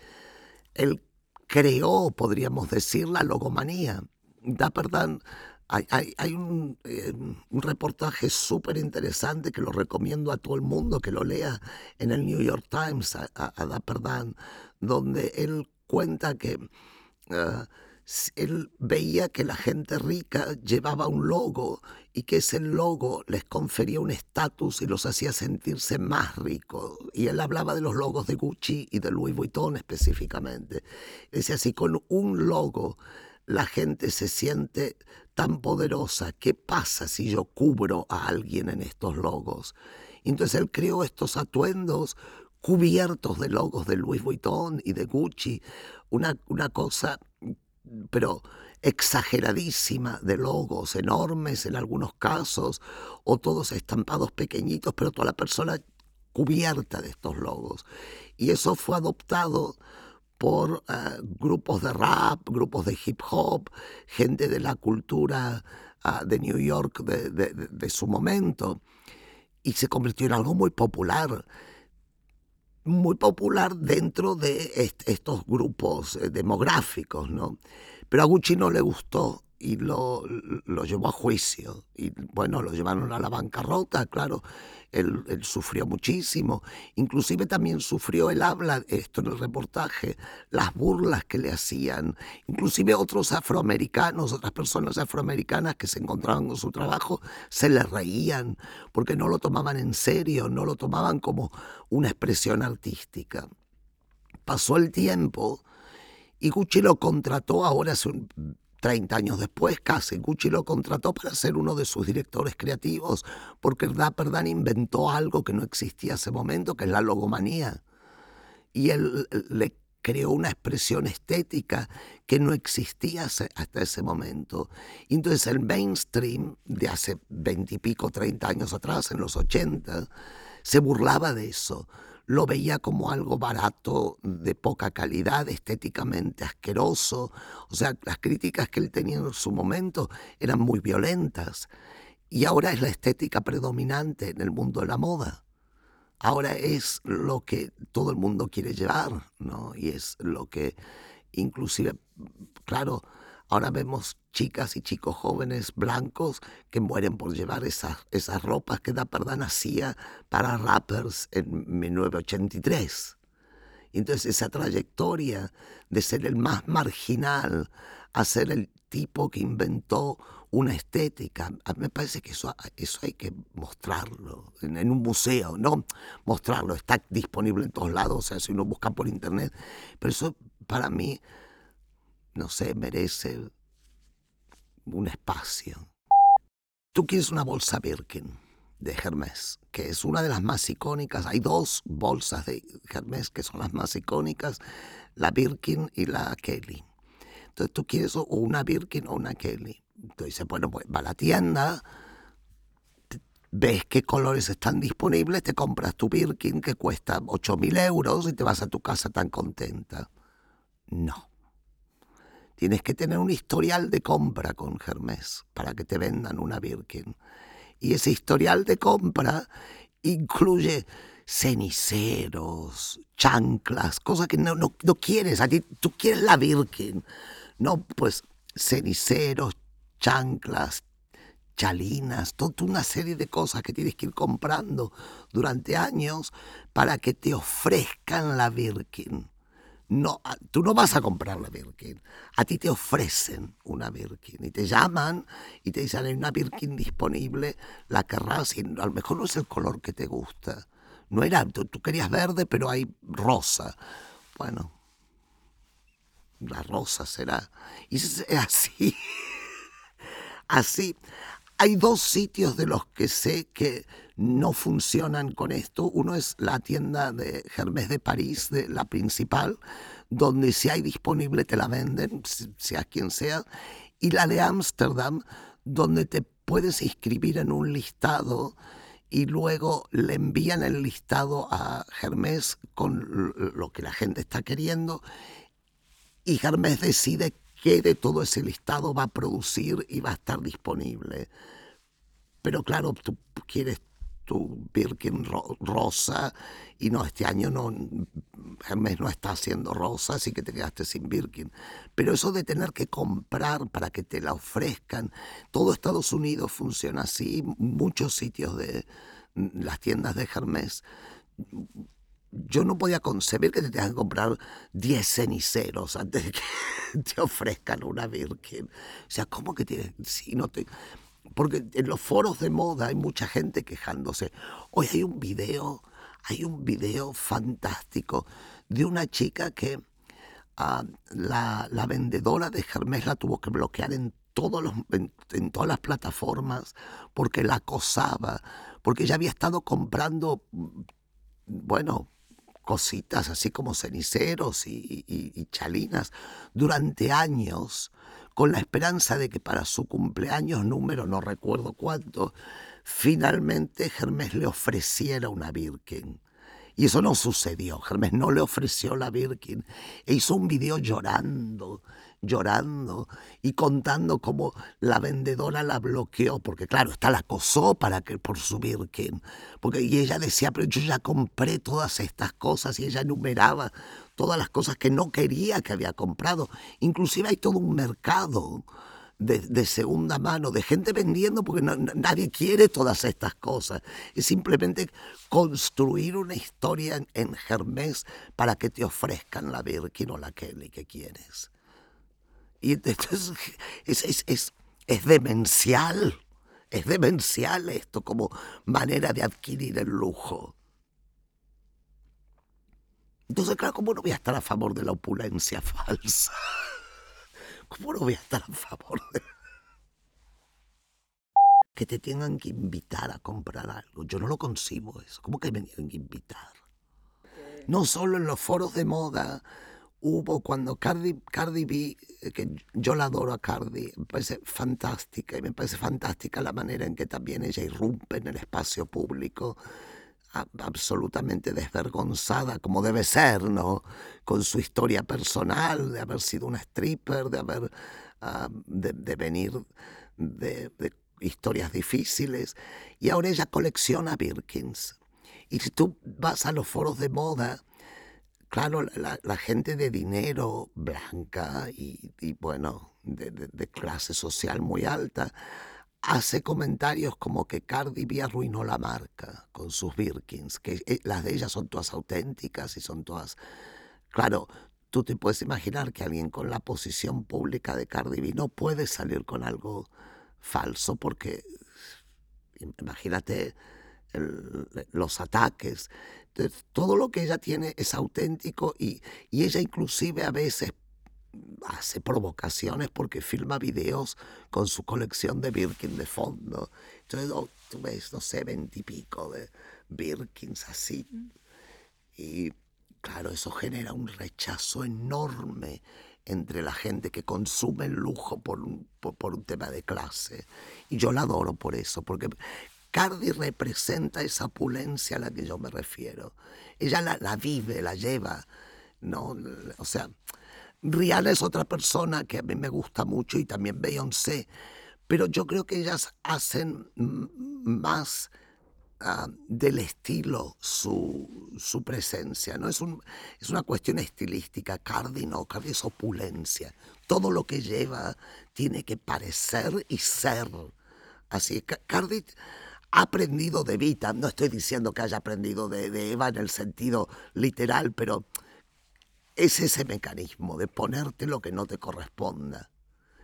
él creó, podríamos decir, la logomanía. Dapper Dan, hay, hay, un, eh, un, reportaje súper interesante que lo recomiendo a todo el mundo que lo lea en el New York Times, a, a, Dan, donde él cuenta que... Uh, él veía que la gente rica llevaba un logo y que ese logo les confería un estatus y los hacía sentirse más ricos. Y él hablaba de los logos de Gucci y de Louis Vuitton específicamente. Decía, si con un logo la gente se siente tan poderosa, ¿qué pasa si yo cubro a alguien en estos logos? entonces él creó estos atuendos cubiertos de logos de Louis Vuitton y de Gucci, una, una cosa pero exageradísima de logos enormes en algunos casos, o todos estampados pequeñitos, pero toda la persona cubierta de estos logos. Y eso fue adoptado por eh, grupos de rap, grupos de hip hop, gente de la cultura ah, de New York de, su momento, y se convirtió en algo muy popular muy popular dentro de estos grupos eh, demográficos, ¿no? Pero a Gucci no le gustó y lo, lo llevó a juicio. Y bueno, lo llevaron a la bancarrota, claro. Él, sufrió muchísimo. Inclusive también sufrió, él habla esto en el reportaje, las burlas que le hacían. Inclusive otros afroamericanos, otras personas afroamericanas que se encontraban con su trabajo, se le reían porque no lo tomaban en serio, no lo tomaban como una expresión artística. Pasó el tiempo y Gucci lo contrató ahora hace un 30 años después, casi, Gucci lo contrató para ser uno de sus directores creativos, porque Dapper Dan inventó algo que no existía ese momento, que es la logomanía. Y él le creó una expresión estética que no existía hasta ese momento. Y entonces el mainstream de hace 20 y pico, 30 años atrás, en los 80, se burlaba de eso lo veía como algo barato, de poca calidad, estéticamente asqueroso. O sea, las críticas que él tenía en su momento eran muy violentas. Y ahora es la estética predominante en el mundo de la moda. Ahora es lo que todo el mundo quiere llevar, ¿no? Y es lo que inclusive, claro, Ahora vemos chicas y chicos jóvenes blancos que mueren por llevar esas, esas ropas que Dapperdan hacía para rappers en 1983. Y entonces esa trayectoria de ser el más marginal a ser el tipo que inventó una estética, me parece que eso, eso hay que mostrarlo en, en, un museo, no mostrarlo, está disponible en todos lados, o sea, si uno busca por internet, pero eso para mí no sé, merece un espacio. Tú quieres una bolsa Birkin de Hermes, que es una de las más icónicas. Hay dos bolsas de Hermes que son las más icónicas, la Birkin y la Kelly. Entonces tú quieres una Birkin o una Kelly. Entonces dices, bueno, pues va a la tienda, ves qué colores están disponibles, te compras tu Birkin que cuesta 8.000 euros y te vas a tu casa tan contenta. No. Tienes que tener un historial de compra con Hermes para que te vendan una Birkin. Y ese historial de compra incluye ceniceros, chanclas, cosas que no, no, quieres. A ti, tú quieres la Birkin. No, pues ceniceros, chanclas, chalinas, toda una serie de cosas que tienes que ir comprando durante años para que te ofrezcan la Birkin no, tú no vas a comprar la Birkin. A ti te ofrecen una Birkin y te llaman y te dicen hay una Birkin disponible, la querrás y a lo mejor no es el color que te gusta. No era, tú, querías verde, pero hay rosa. Bueno, la rosa será. Y es así. así. Hay dos sitios de los que sé que no funcionan con esto. Uno es la tienda de Hermès de París, de la principal, donde si hay disponible te la venden, sea quien sea. Y la de Ámsterdam, donde te puedes inscribir en un listado y luego le envían el listado a Hermès con lo que la gente está queriendo y Hermès decide qué de todo ese listado va a producir y va a estar disponible. Pero claro, tú quieres tu Birkin rosa y no, este año no, Hermes no está haciendo rosa, así que te quedaste sin Birkin. Pero eso de tener que comprar para que te la ofrezcan, todo Estados Unidos funciona así, muchos sitios de las tiendas de Hermes yo no podía concebir que te tengas que comprar 10 ceniceros antes de que te ofrezcan una Birkin. O sea, ¿cómo que tienes? Si no te... Porque en los foros de moda hay mucha gente quejándose. Hoy hay un video, hay un video fantástico de una chica que ah, la, vendedora de Hermes la tuvo que bloquear en, todos los, en todas las plataformas porque la acosaba, porque ella había estado comprando, bueno, cositas así como ceniceros y, chalinas durante años con la esperanza de que para su cumpleaños número no recuerdo cuánto, finalmente Hermes le ofreciera una Birkin. Y eso no sucedió. Hermes no le ofreció la Birkin. E hizo un video llorando llorando y contando cómo la vendedora la bloqueó, porque claro, está la acosó para que, por su Birkin, porque y ella decía, pero yo ya compré todas estas cosas y ella enumeraba todas las cosas que no quería que había comprado. Inclusive hay todo un mercado de, segunda mano, de gente vendiendo porque nadie quiere todas estas cosas. Es simplemente construir una historia en, en Hermes para que te ofrezcan la Birkin o la Kelly que quieres. Y entonces es, es, es, demencial, es demencial esto como manera de adquirir el lujo. Entonces, claro, ¿cómo no voy a estar a favor de la opulencia falsa? ¿Cómo no voy a estar a favor de... Que te tengan que invitar a comprar algo. Yo no lo concibo eso. ¿Cómo que me tienen que invitar? No solo en los foros de moda, hubo cuando Cardi, Cardi B, eh, que yo la adoro a Cardi, me parece fantástica y me parece fantástica la manera en que también ella irrumpe en el espacio público, absolutamente desvergonzada como debe ser, ¿no? Con su historia personal, de haber sido una stripper, de haber, ah, de, venir de, de historias difíciles, y ahora ella colecciona Birkins. Y si tú vas a los foros de moda, claro, la, gente de dinero blanca y, bueno, de, clase social muy alta, hace comentarios como que Cardi B arruinó la marca con sus Birkins, que eh, las de ellas son todas auténticas y son todas... Claro, tú te puedes imaginar que alguien con la posición pública de Cardi B no puede salir con algo falso porque, imagínate, los ataques todo lo que ella tiene es auténtico y, ella inclusive a veces hace provocaciones porque filma videos con su colección de Birkin de fondo. Entonces oh, tú ves, no sé, veintipico de Birkins así. Y claro, eso genera un rechazo enorme entre la gente que consume el lujo por por un tema de clase. Y yo la adoro por eso, porque Cardi representa esa opulencia a la que yo me refiero. Ella la, vive, la lleva. ¿no? O sea, Rihanna es otra persona que a mí me gusta mucho y también Beyoncé, pero yo creo que ellas hacen más ah, del estilo su, su presencia, ¿no? Es, un, es una cuestión estilística. Cardi no, Cardi es opulencia. Todo lo que lleva tiene que parecer y ser. Así, Cardi ha aprendido de Vita, no estoy diciendo que haya aprendido de, Eva en el sentido literal, pero es ese mecanismo de ponerte lo que no te corresponda.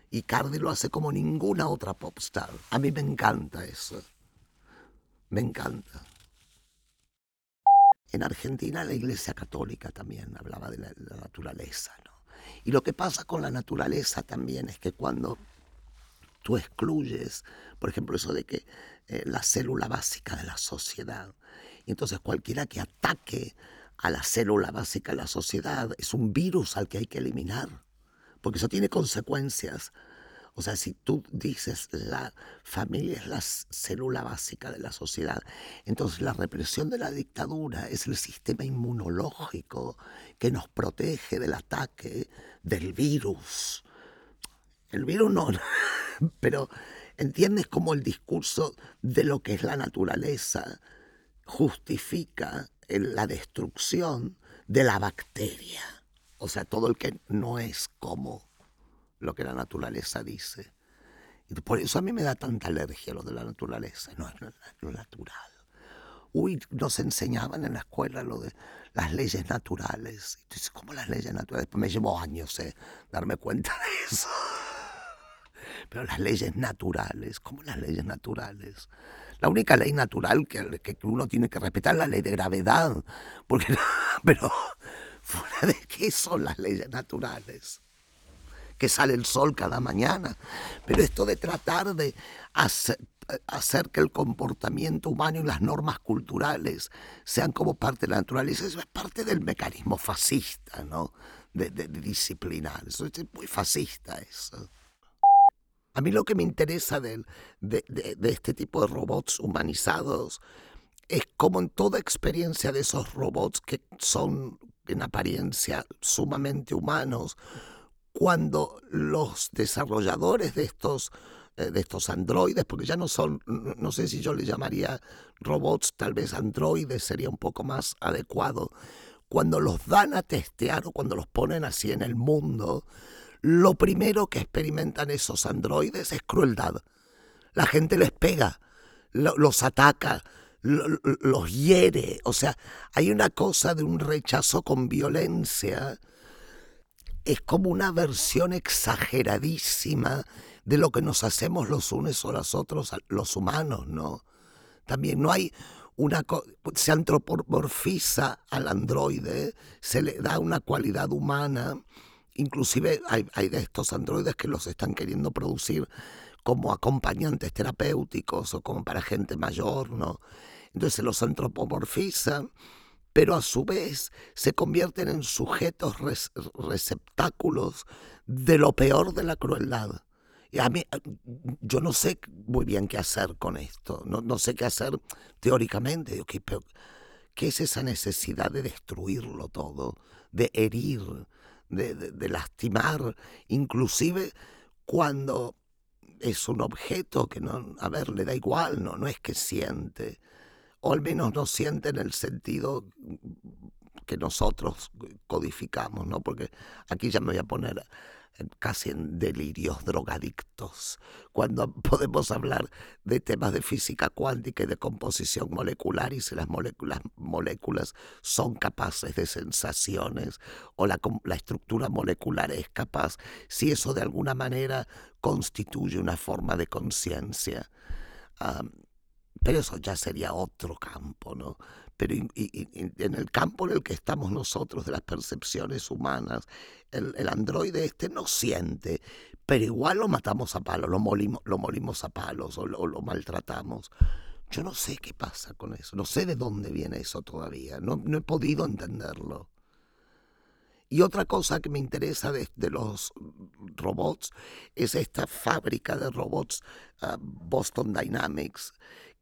Y Cardi lo hace como ninguna otra popstar. A mí me encanta eso. Me encanta. En Argentina la Iglesia Católica también hablaba de la, la naturaleza, ¿no? Y lo que pasa con la naturaleza también es que cuando tú excluyes, por ejemplo, eso de que eh, la célula básica de la sociedad. Y entonces cualquiera que ataque a la célula básica de la sociedad es un virus al que hay que eliminar, porque eso tiene consecuencias. O sea, si tú dices la familia es la célula básica de la sociedad, entonces la represión de la dictadura es el sistema inmunológico que nos protege del ataque del virus. El virus no, pero entiendes cómo el discurso de lo que es la naturaleza justifica la destrucción de la bacteria. O sea, todo el que no es como lo que la naturaleza dice. Y por eso a mí me da tanta alergia lo de la naturaleza, no es lo natural. Uy, nos enseñaban en la escuela lo de las leyes naturales. Entonces, ¿cómo las leyes naturales? Pues me llevó años eh, darme cuenta de eso. Pero las leyes naturales, ¿cómo las leyes naturales? La única ley natural que, que uno tiene que respetar es la ley de gravedad. Porque, pero fuera de qué son las leyes naturales que sale el sol cada mañana. Pero esto de tratar de hacer, que el comportamiento humano y las normas culturales sean como parte de la naturaleza, eso es parte del mecanismo fascista, ¿no? De, de, disciplinar. Eso es muy fascista eso. A mí lo que me interesa de, este tipo de robots humanizados es como en toda experiencia de esos robots que son en apariencia sumamente humanos, cuando los desarrolladores de estos, eh, de estos androides, porque ya no son, no sé si yo les llamaría robots, tal vez androides sería un poco más adecuado, cuando los dan a testear o cuando los ponen así en el mundo, lo primero que experimentan esos androides es crueldad. La gente les pega, los ataca, los hiere. O sea, hay una cosa de un rechazo con violencia. Es como una versión exageradísima de lo que nos hacemos los unos o los otros, los humanos, ¿no? También no hay una se antropomorfiza al androide, se le da una cualidad humana Inclusive hay, de estos androides que los están queriendo producir como acompañantes terapéuticos o como para gente mayor, ¿no? Entonces se los antropomorfizan, pero a su vez se convierten en sujetos receptáculos de lo peor de la crueldad. Y a mí, yo no sé muy bien qué hacer con esto, no, no sé qué hacer teóricamente. Digo, ¿qué, ¿Qué es esa necesidad de destruirlo todo, de herir, de, lastimar, inclusive cuando es un objeto que no, a ver, le da igual, no, no es que siente, o al menos no siente en el sentido que nosotros codificamos, ¿no? Porque aquí ya me voy a poner casi en delirios drogadictos, cuando podemos hablar de temas de física cuántica y de composición molecular y si las moléculas, son capaces de sensaciones o la, la estructura molecular es capaz, si eso de alguna manera constituye una forma de conciencia. pero eso ya sería otro campo, ¿no? Pero en el campo en el que estamos nosotros de las percepciones humanas, el, androide este no siente, pero igual lo matamos a palos, lo molimos, lo molimos a palos o lo, maltratamos. Yo no sé qué pasa con eso, no sé de dónde viene eso todavía, no, he podido entenderlo. Y otra cosa que me interesa de, los robots es esta fábrica de robots ah, Boston Dynamics,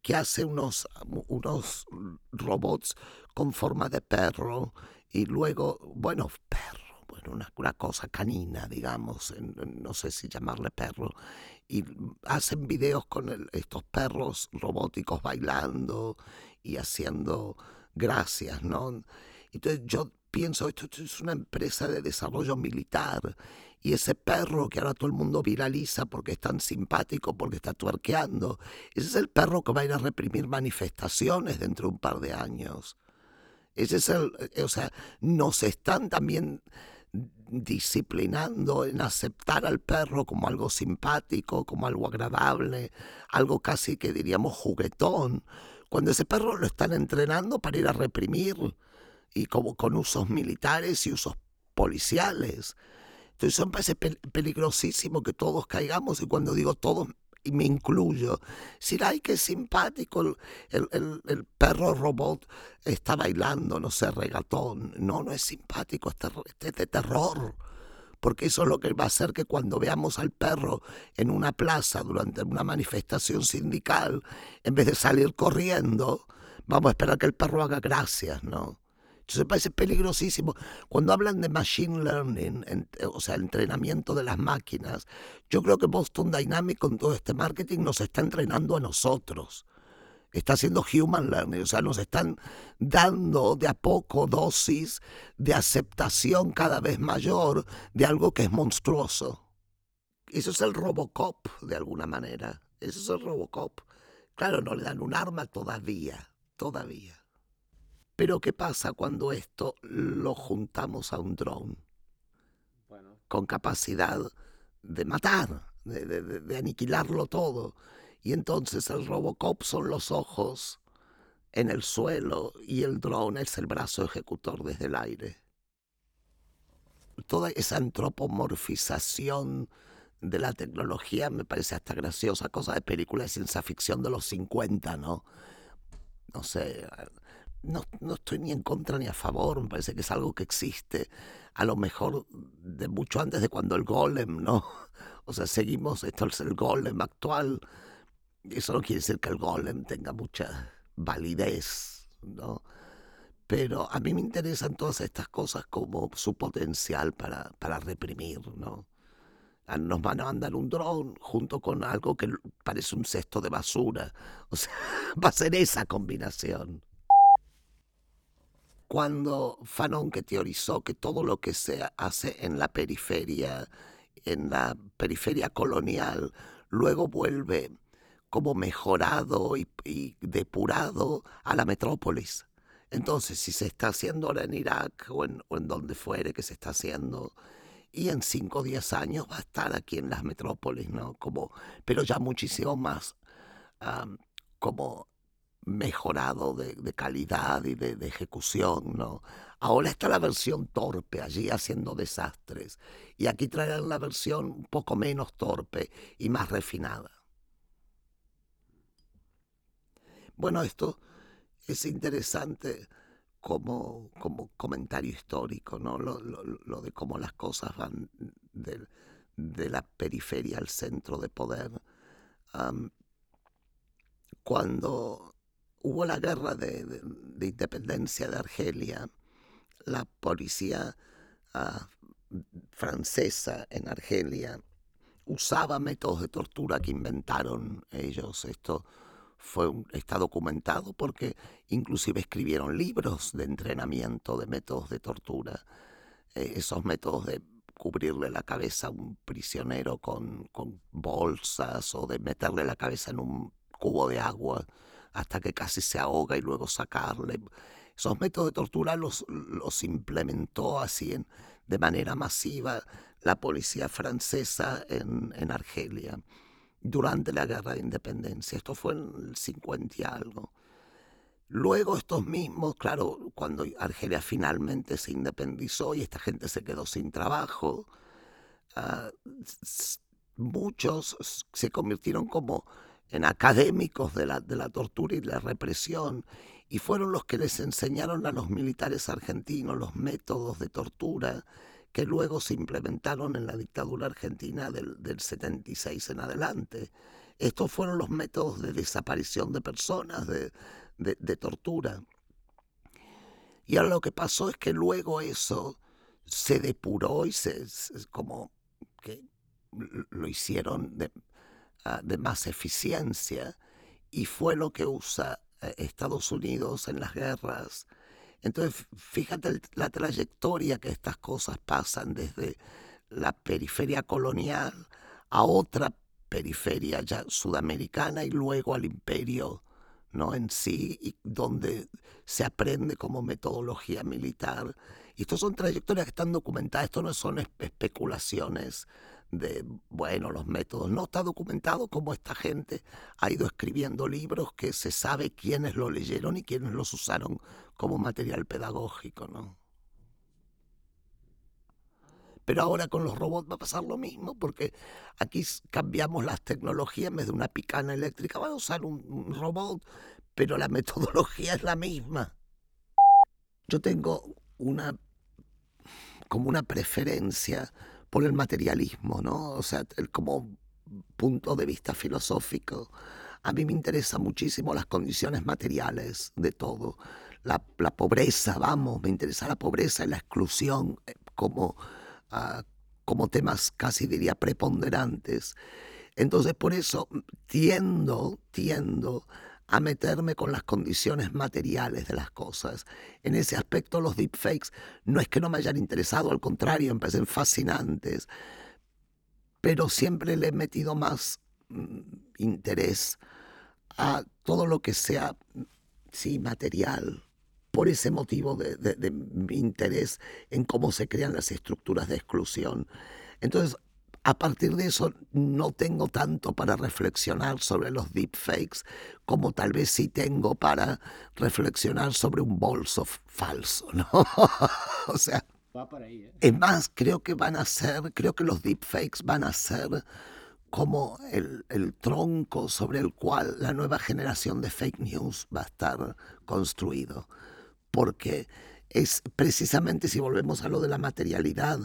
que hace unos, unos robots con forma de perro y luego, bueno, perro, bueno, una, una cosa canina, digamos, no sé si llamarle perro, y hacen videos con estos perros robóticos bailando y haciendo gracias, ¿no? Entonces yo pienso, esto es una empresa de desarrollo militar y ese perro que ahora todo el mundo viraliza porque es tan simpático, porque está tuerqueando, ese es el perro que va a ir a reprimir manifestaciones dentro de un par de años. Ese es el, eh, o sea, nos están también disciplinando en aceptar al perro como algo simpático, como algo agradable, algo casi que diríamos juguetón, cuando ese perro lo están entrenando para ir a reprimir y como con usos militares y usos policiales. Entonces eso me parece peligrosísimo que todos caigamos y cuando digo todos y me incluyo. Si ay, qué simpático, el, el, el, perro robot está bailando, no sé, regatón. No, no es simpático, es, de terror. Porque eso es lo que va a hacer que cuando veamos al perro en una plaza durante una manifestación sindical, en vez de salir corriendo, vamos a esperar que el perro haga gracias, ¿no? Entonces parece peligrosísimo. Cuando hablan de machine learning, o sea, entrenamiento de las máquinas, yo creo que Boston Dynamics con todo este marketing nos está entrenando a nosotros. Está haciendo human learning, o sea, nos están dando de a poco dosis de aceptación cada vez mayor de algo que es monstruoso. Eso es el Robocop, de alguna manera. Eso es el Robocop. Claro, no le dan un arma todavía, todavía. Pero ¿qué pasa cuando esto lo juntamos a un dron? Con capacidad de matar, de, aniquilarlo todo. Y entonces el Robocop son los ojos en el suelo y el dron es el brazo ejecutor desde el aire. Toda esa antropomorfización de la tecnología me parece hasta graciosa, cosa de película de ciencia ficción de los 50, ¿no? No sé, no, no, estoy ni en contra ni a favor, me parece que es algo que existe, a lo mejor de mucho antes de cuando el golem, ¿no? O sea, seguimos, esto es el golem actual, eso no quiere decir que el golem tenga mucha validez, ¿no? Pero a mí me interesan todas estas cosas como su potencial para, para reprimir, ¿no? Ah, nos van a mandar un dron junto con algo que parece un cesto de basura. O sea, va a ser esa combinación cuando Fanon que teorizó que todo lo que se hace en la periferia, en la periferia colonial, luego vuelve como mejorado y, depurado a la metrópolis. Entonces, si se está haciendo ahora en Irak o en, donde fuere que se está haciendo, y en 5 o 10 años va a estar aquí en las metrópolis, ¿no? Como, pero ya muchísimo más como mejorado de, calidad y de, ejecución, ¿no? Ahora está la versión torpe allí haciendo desastres y aquí traerán la versión un poco menos torpe y más refinada. Bueno, esto es interesante como, como comentario histórico, ¿no? Lo, de cómo las cosas van de, la periferia al centro de poder. cuando hubo la guerra de, independencia de Argelia, la policía ah, francesa en Argelia usaba métodos de tortura que inventaron ellos. Esto fue está documentado porque inclusive escribieron libros de entrenamiento de métodos de tortura. Eh, esos métodos de cubrirle la cabeza a un prisionero con, con bolsas o de meterle la cabeza en un cubo de agua hasta que casi se ahoga y luego sacarle. Esos métodos de tortura los, los implementó así de manera masiva la policía francesa en, en, Argelia durante la guerra de independencia. Esto fue en el 50 y algo. Luego estos mismos, claro, cuando Argelia finalmente se independizó y esta gente se quedó sin trabajo, ah, muchos se convirtieron como en académicos de la, de la tortura y la represión, y fueron los que les enseñaron a los militares argentinos los métodos de tortura que luego se implementaron en la dictadura argentina del, del 76 en adelante. Estos fueron los métodos de desaparición de personas, de, de, tortura. Y ahora lo que pasó es que luego eso se depuró y se como que lo hicieron de más eficiencia y fue lo que usa eh, Estados Unidos en las guerras. Entonces, fíjate la trayectoria que estas cosas pasan desde la periferia colonial a otra periferia ya sudamericana y luego al imperio ¿no? en sí, y donde se aprende como metodología militar. Y estas son trayectorias que están documentadas, esto no son especulaciones de, bueno, los métodos. No está documentado cómo esta gente ha ido escribiendo libros que se sabe quiénes lo leyeron y quiénes los usaron como material pedagógico, ¿no? Pero ahora con los robots va a pasar lo mismo, porque aquí cambiamos las tecnologías en vez de una picana eléctrica. Van a usar un, robot, pero la metodología es la misma. Yo tengo una como una preferencia por el materialismo, ¿no? O sea, como punto de vista filosófico. A mí me interesan muchísimo las condiciones materiales de todo. La, pobreza, vamos, me interesa la pobreza y la exclusión eh, como como temas casi diría preponderantes. Entonces por eso tiendo, tiendo a meterme con las condiciones materiales de las cosas. En ese aspecto los deepfakes no es que no me hayan interesado, al contrario, me parecen fascinantes, pero siempre le he metido más mm, interés a todo lo que sea, sí, material, por ese motivo de, interés en cómo se crean las estructuras de exclusión. Entonces, a partir de eso no tengo tanto para reflexionar sobre los deepfakes como tal vez sí tengo para reflexionar sobre un bolso falso, ¿no? o sea, ¿eh? es más, creo que van a ser, creo que los deepfakes van a ser como el, el, tronco sobre el cual la nueva generación de fake news va a estar construido porque es precisamente si volvemos a lo de la materialidad,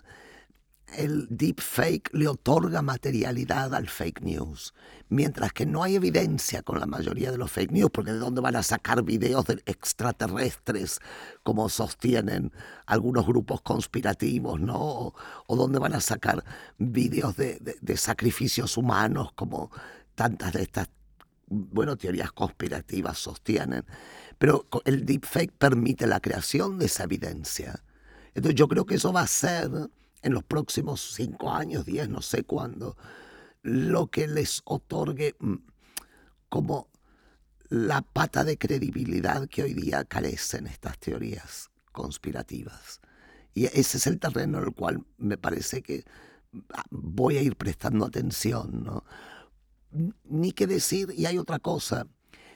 el deepfake le otorga materialidad al fake news, mientras que no hay evidencia con la mayoría de los fake news, porque de dónde van a sacar videos de extraterrestres, como sostienen algunos grupos conspirativos, ¿no? O, dónde van a sacar videos de, de sacrificios humanos, como tantas de estas bueno, teorías conspirativas sostienen, pero el deepfake permite la creación de esa evidencia. Entonces yo creo que eso va a ser en los próximos cinco años, diez, no sé cuándo, lo que les otorgue mm, como la pata de credibilidad que hoy día carecen estas teorías conspirativas. Y ese es el terreno en el cual me parece que ah, voy a ir prestando atención, ¿no? ni que decir, y hay otra cosa,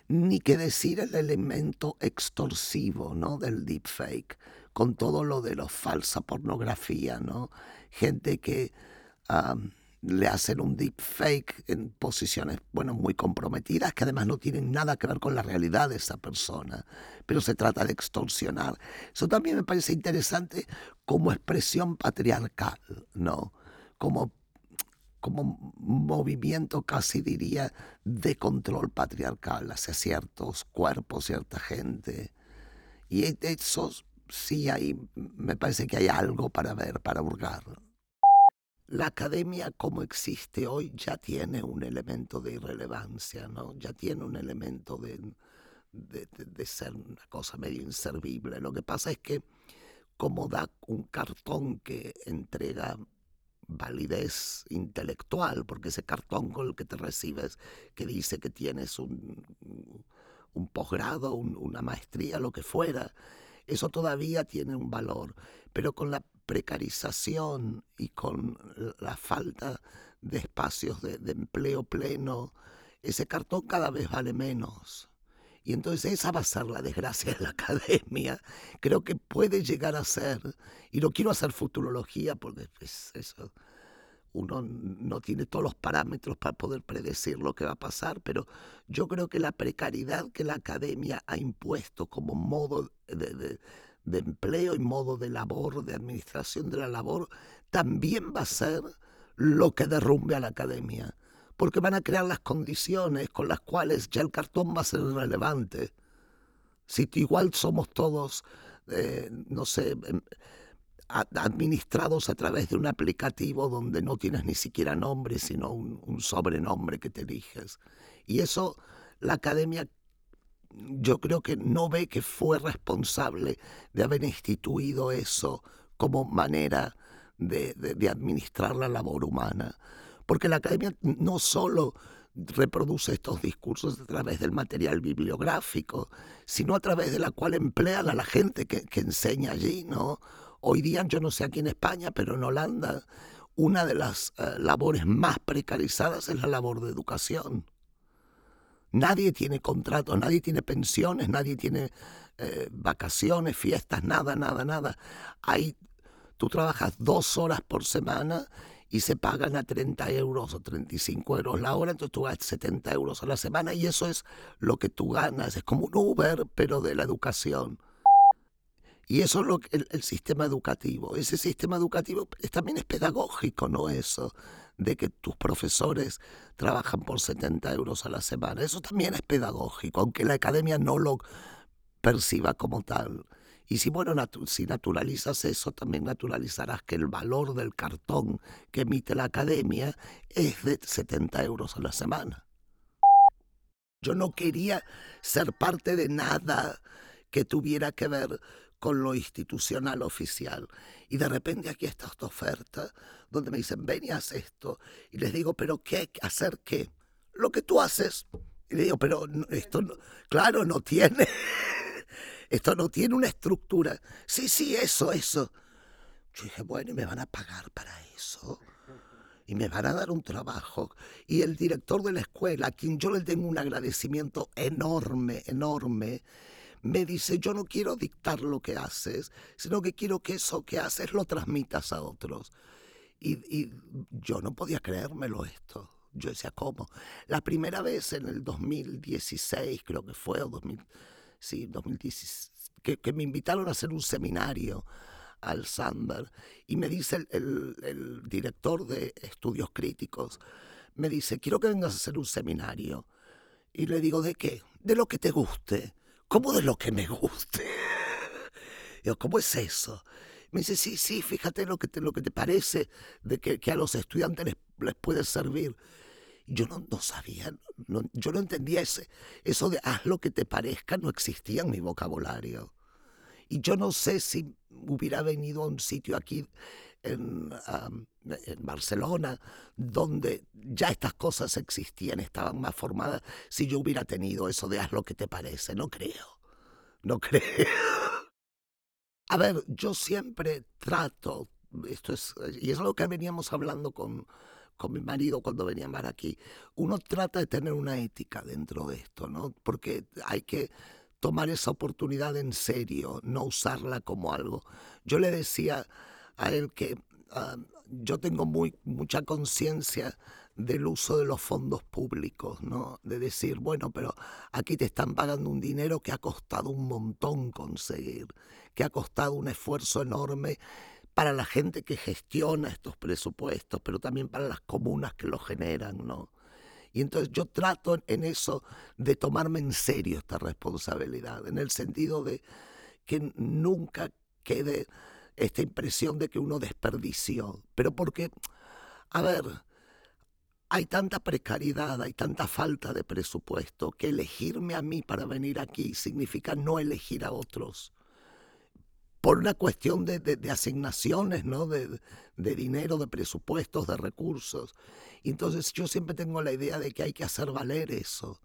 ni que decir el elemento extorsivo ¿no? del deepfake, con todo lo de la falsa pornografía, ¿no? Gente que le hacen un deepfake en posiciones, bueno, muy comprometidas, que además no tienen nada que ver con la realidad de esa persona, pero se trata de extorsionar. Eso también me parece interesante como expresión patriarcal, ¿no? Como como movimiento casi diría de control patriarcal hacia ciertos cuerpos, cierta gente. Y eso sí hay, me parece que hay algo para ver, para hurgar. La academia como existe hoy ya tiene un elemento de irrelevancia, ¿no? Ya tiene un elemento de, de, de ser una cosa medio inservible. Lo que pasa es que como da un cartón que entrega validez intelectual, porque ese cartón con el que te recibes, que dice que tienes un, un posgrado, una maestría, lo que fuera, eso todavía tiene un valor, pero con la precarización y con la falta de espacios de, empleo pleno, ese cartón cada vez vale menos. Y entonces esa va a ser la desgracia de la academia. Creo que puede llegar a ser, y no quiero hacer futurología porque es eso, uno no tiene todos los parámetros para poder predecir lo que va a pasar, pero yo creo que la precariedad que la academia ha impuesto como modo de, de empleo y modo de labor, de administración de la labor, también va a ser lo que derrumbe a la academia porque van a crear las condiciones con las cuales ya el cartón va a ser irrelevante. Si igual somos todos, eh, no sé, em, administrados a través de un aplicativo donde no tienes ni siquiera nombre, sino un, sobrenombre que te eliges. Y eso la academia yo creo que no ve que fue responsable de haber instituido eso como manera de, de administrar la labor humana. Porque la academia no solo reproduce estos discursos a través del material bibliográfico, sino a través de la cual emplean a la gente que, enseña allí, ¿no? Hoy día, yo no sé aquí en España, pero en Holanda, una de las eh, labores más precarizadas es la labor de educación. Nadie tiene contratos, nadie tiene pensiones, nadie tiene eh, vacaciones, fiestas, nada, nada, nada. Hay Tú trabajas dos horas por semana y se pagan a 30 euros o 35 euros la hora, entonces tú ganas 70 euros a la semana y eso es lo que tú ganas. Es como un Uber, pero de la educación. Y eso es lo que, el, sistema educativo. Ese sistema educativo también es pedagógico, ¿no? Eso de que tus profesores trabajan por 70 euros a la semana. Eso también es pedagógico, aunque la academia no lo perciba como tal. Y si, bueno, si naturalizas eso, también naturalizarás que el valor del cartón que emite la academia es de 70 euros a la semana. Yo no quería ser parte de nada que tuviera que ver con lo institucional oficial. Y de repente aquí está esta oferta donde me dicen, ven y haz esto. Y les digo, pero ¿qué? ¿Hacer qué? Lo que tú haces. Y le digo, pero esto, no, claro, no tiene, esto no tiene una estructura. Sí, sí, eso, eso. Yo dije, bueno, y me van a pagar para eso. Y me van a dar un trabajo. Y el director de la escuela, a quien yo le tengo un agradecimiento enorme, enorme, me dice, yo no quiero dictar lo que haces, sino que quiero que eso que haces lo transmitas a otros. Y, yo no podía creérmelo esto. Yo decía, ¿cómo? La primera vez en el 2016, creo que fue, o 2000, sí, 2016, que, me invitaron a hacer un seminario al Sandberg y me dice el, director de estudios críticos, me dice, quiero que vengas a hacer un seminario. Y le digo, ¿de qué? De lo que te guste. ¿Cómo de lo que me guste? Yo, ¿cómo es eso? Me dice, sí, sí, fíjate lo que te, lo que te parece de que, a los estudiantes les, puede servir. Yo no, no sabía, yo no entendía ese, eso de haz lo que te parezca, no existía en mi vocabulario. Y yo no sé si hubiera venido a un sitio aquí en, en, Barcelona, donde ya estas cosas existían, estaban más formadas, si yo hubiera tenido eso de haz lo que te parece. No creo, no creo. A ver, yo siempre trato, esto es, y es lo que veníamos hablando con, con mi marido cuando veníamos aquí, uno trata de tener una ética dentro de esto, ¿no? Porque hay que tomar esa oportunidad en serio, no usarla como algo. Yo le decía a él que yo tengo muy, mucha conciencia del uso de los fondos públicos, ¿no? De decir, bueno, pero aquí te están pagando un dinero que ha costado un montón conseguir, que ha costado un esfuerzo enorme para la gente que gestiona estos presupuestos, pero también para las comunas que los generan, ¿no? Y entonces yo trato en eso de tomarme en serio esta responsabilidad, en el sentido de que nunca quede esta impresión de que uno desperdició. Pero porque, a ver, hay tanta precariedad, hay tanta falta de presupuesto, que elegirme a mí para venir aquí significa no elegir a otros. Por una cuestión de, asignaciones, ¿no? De, de, dinero, de presupuestos, de recursos. Entonces yo siempre tengo la idea de que hay que hacer valer eso.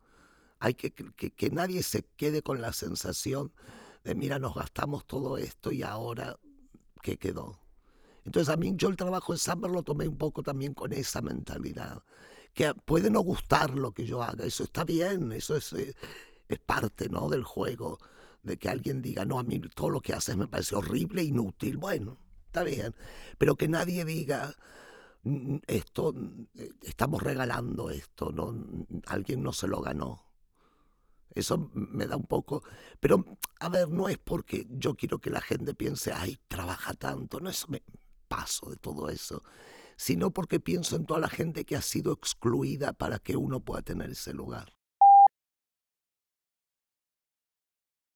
Hay que, que, que nadie se quede con la sensación de, mira, nos gastamos todo esto y ahora que quedó. Entonces a mí yo el trabajo de Summer lo tomé un poco también con esa mentalidad, que puede no gustar lo que yo haga, eso está bien, eso es, eh, es parte ¿no? del juego, de que alguien diga, no, a mí todo lo que haces me parece horrible, inútil, bueno, está bien, pero que nadie diga, mm, esto, eh, estamos regalando esto, ¿no? alguien no se lo ganó. Eso me da un poco... Pero, a ver, no es porque yo quiero que la gente piense, ay, trabaja tanto, no, eso me paso de todo eso, sino porque pienso en toda la gente que ha sido excluida para que uno pueda tener ese lugar.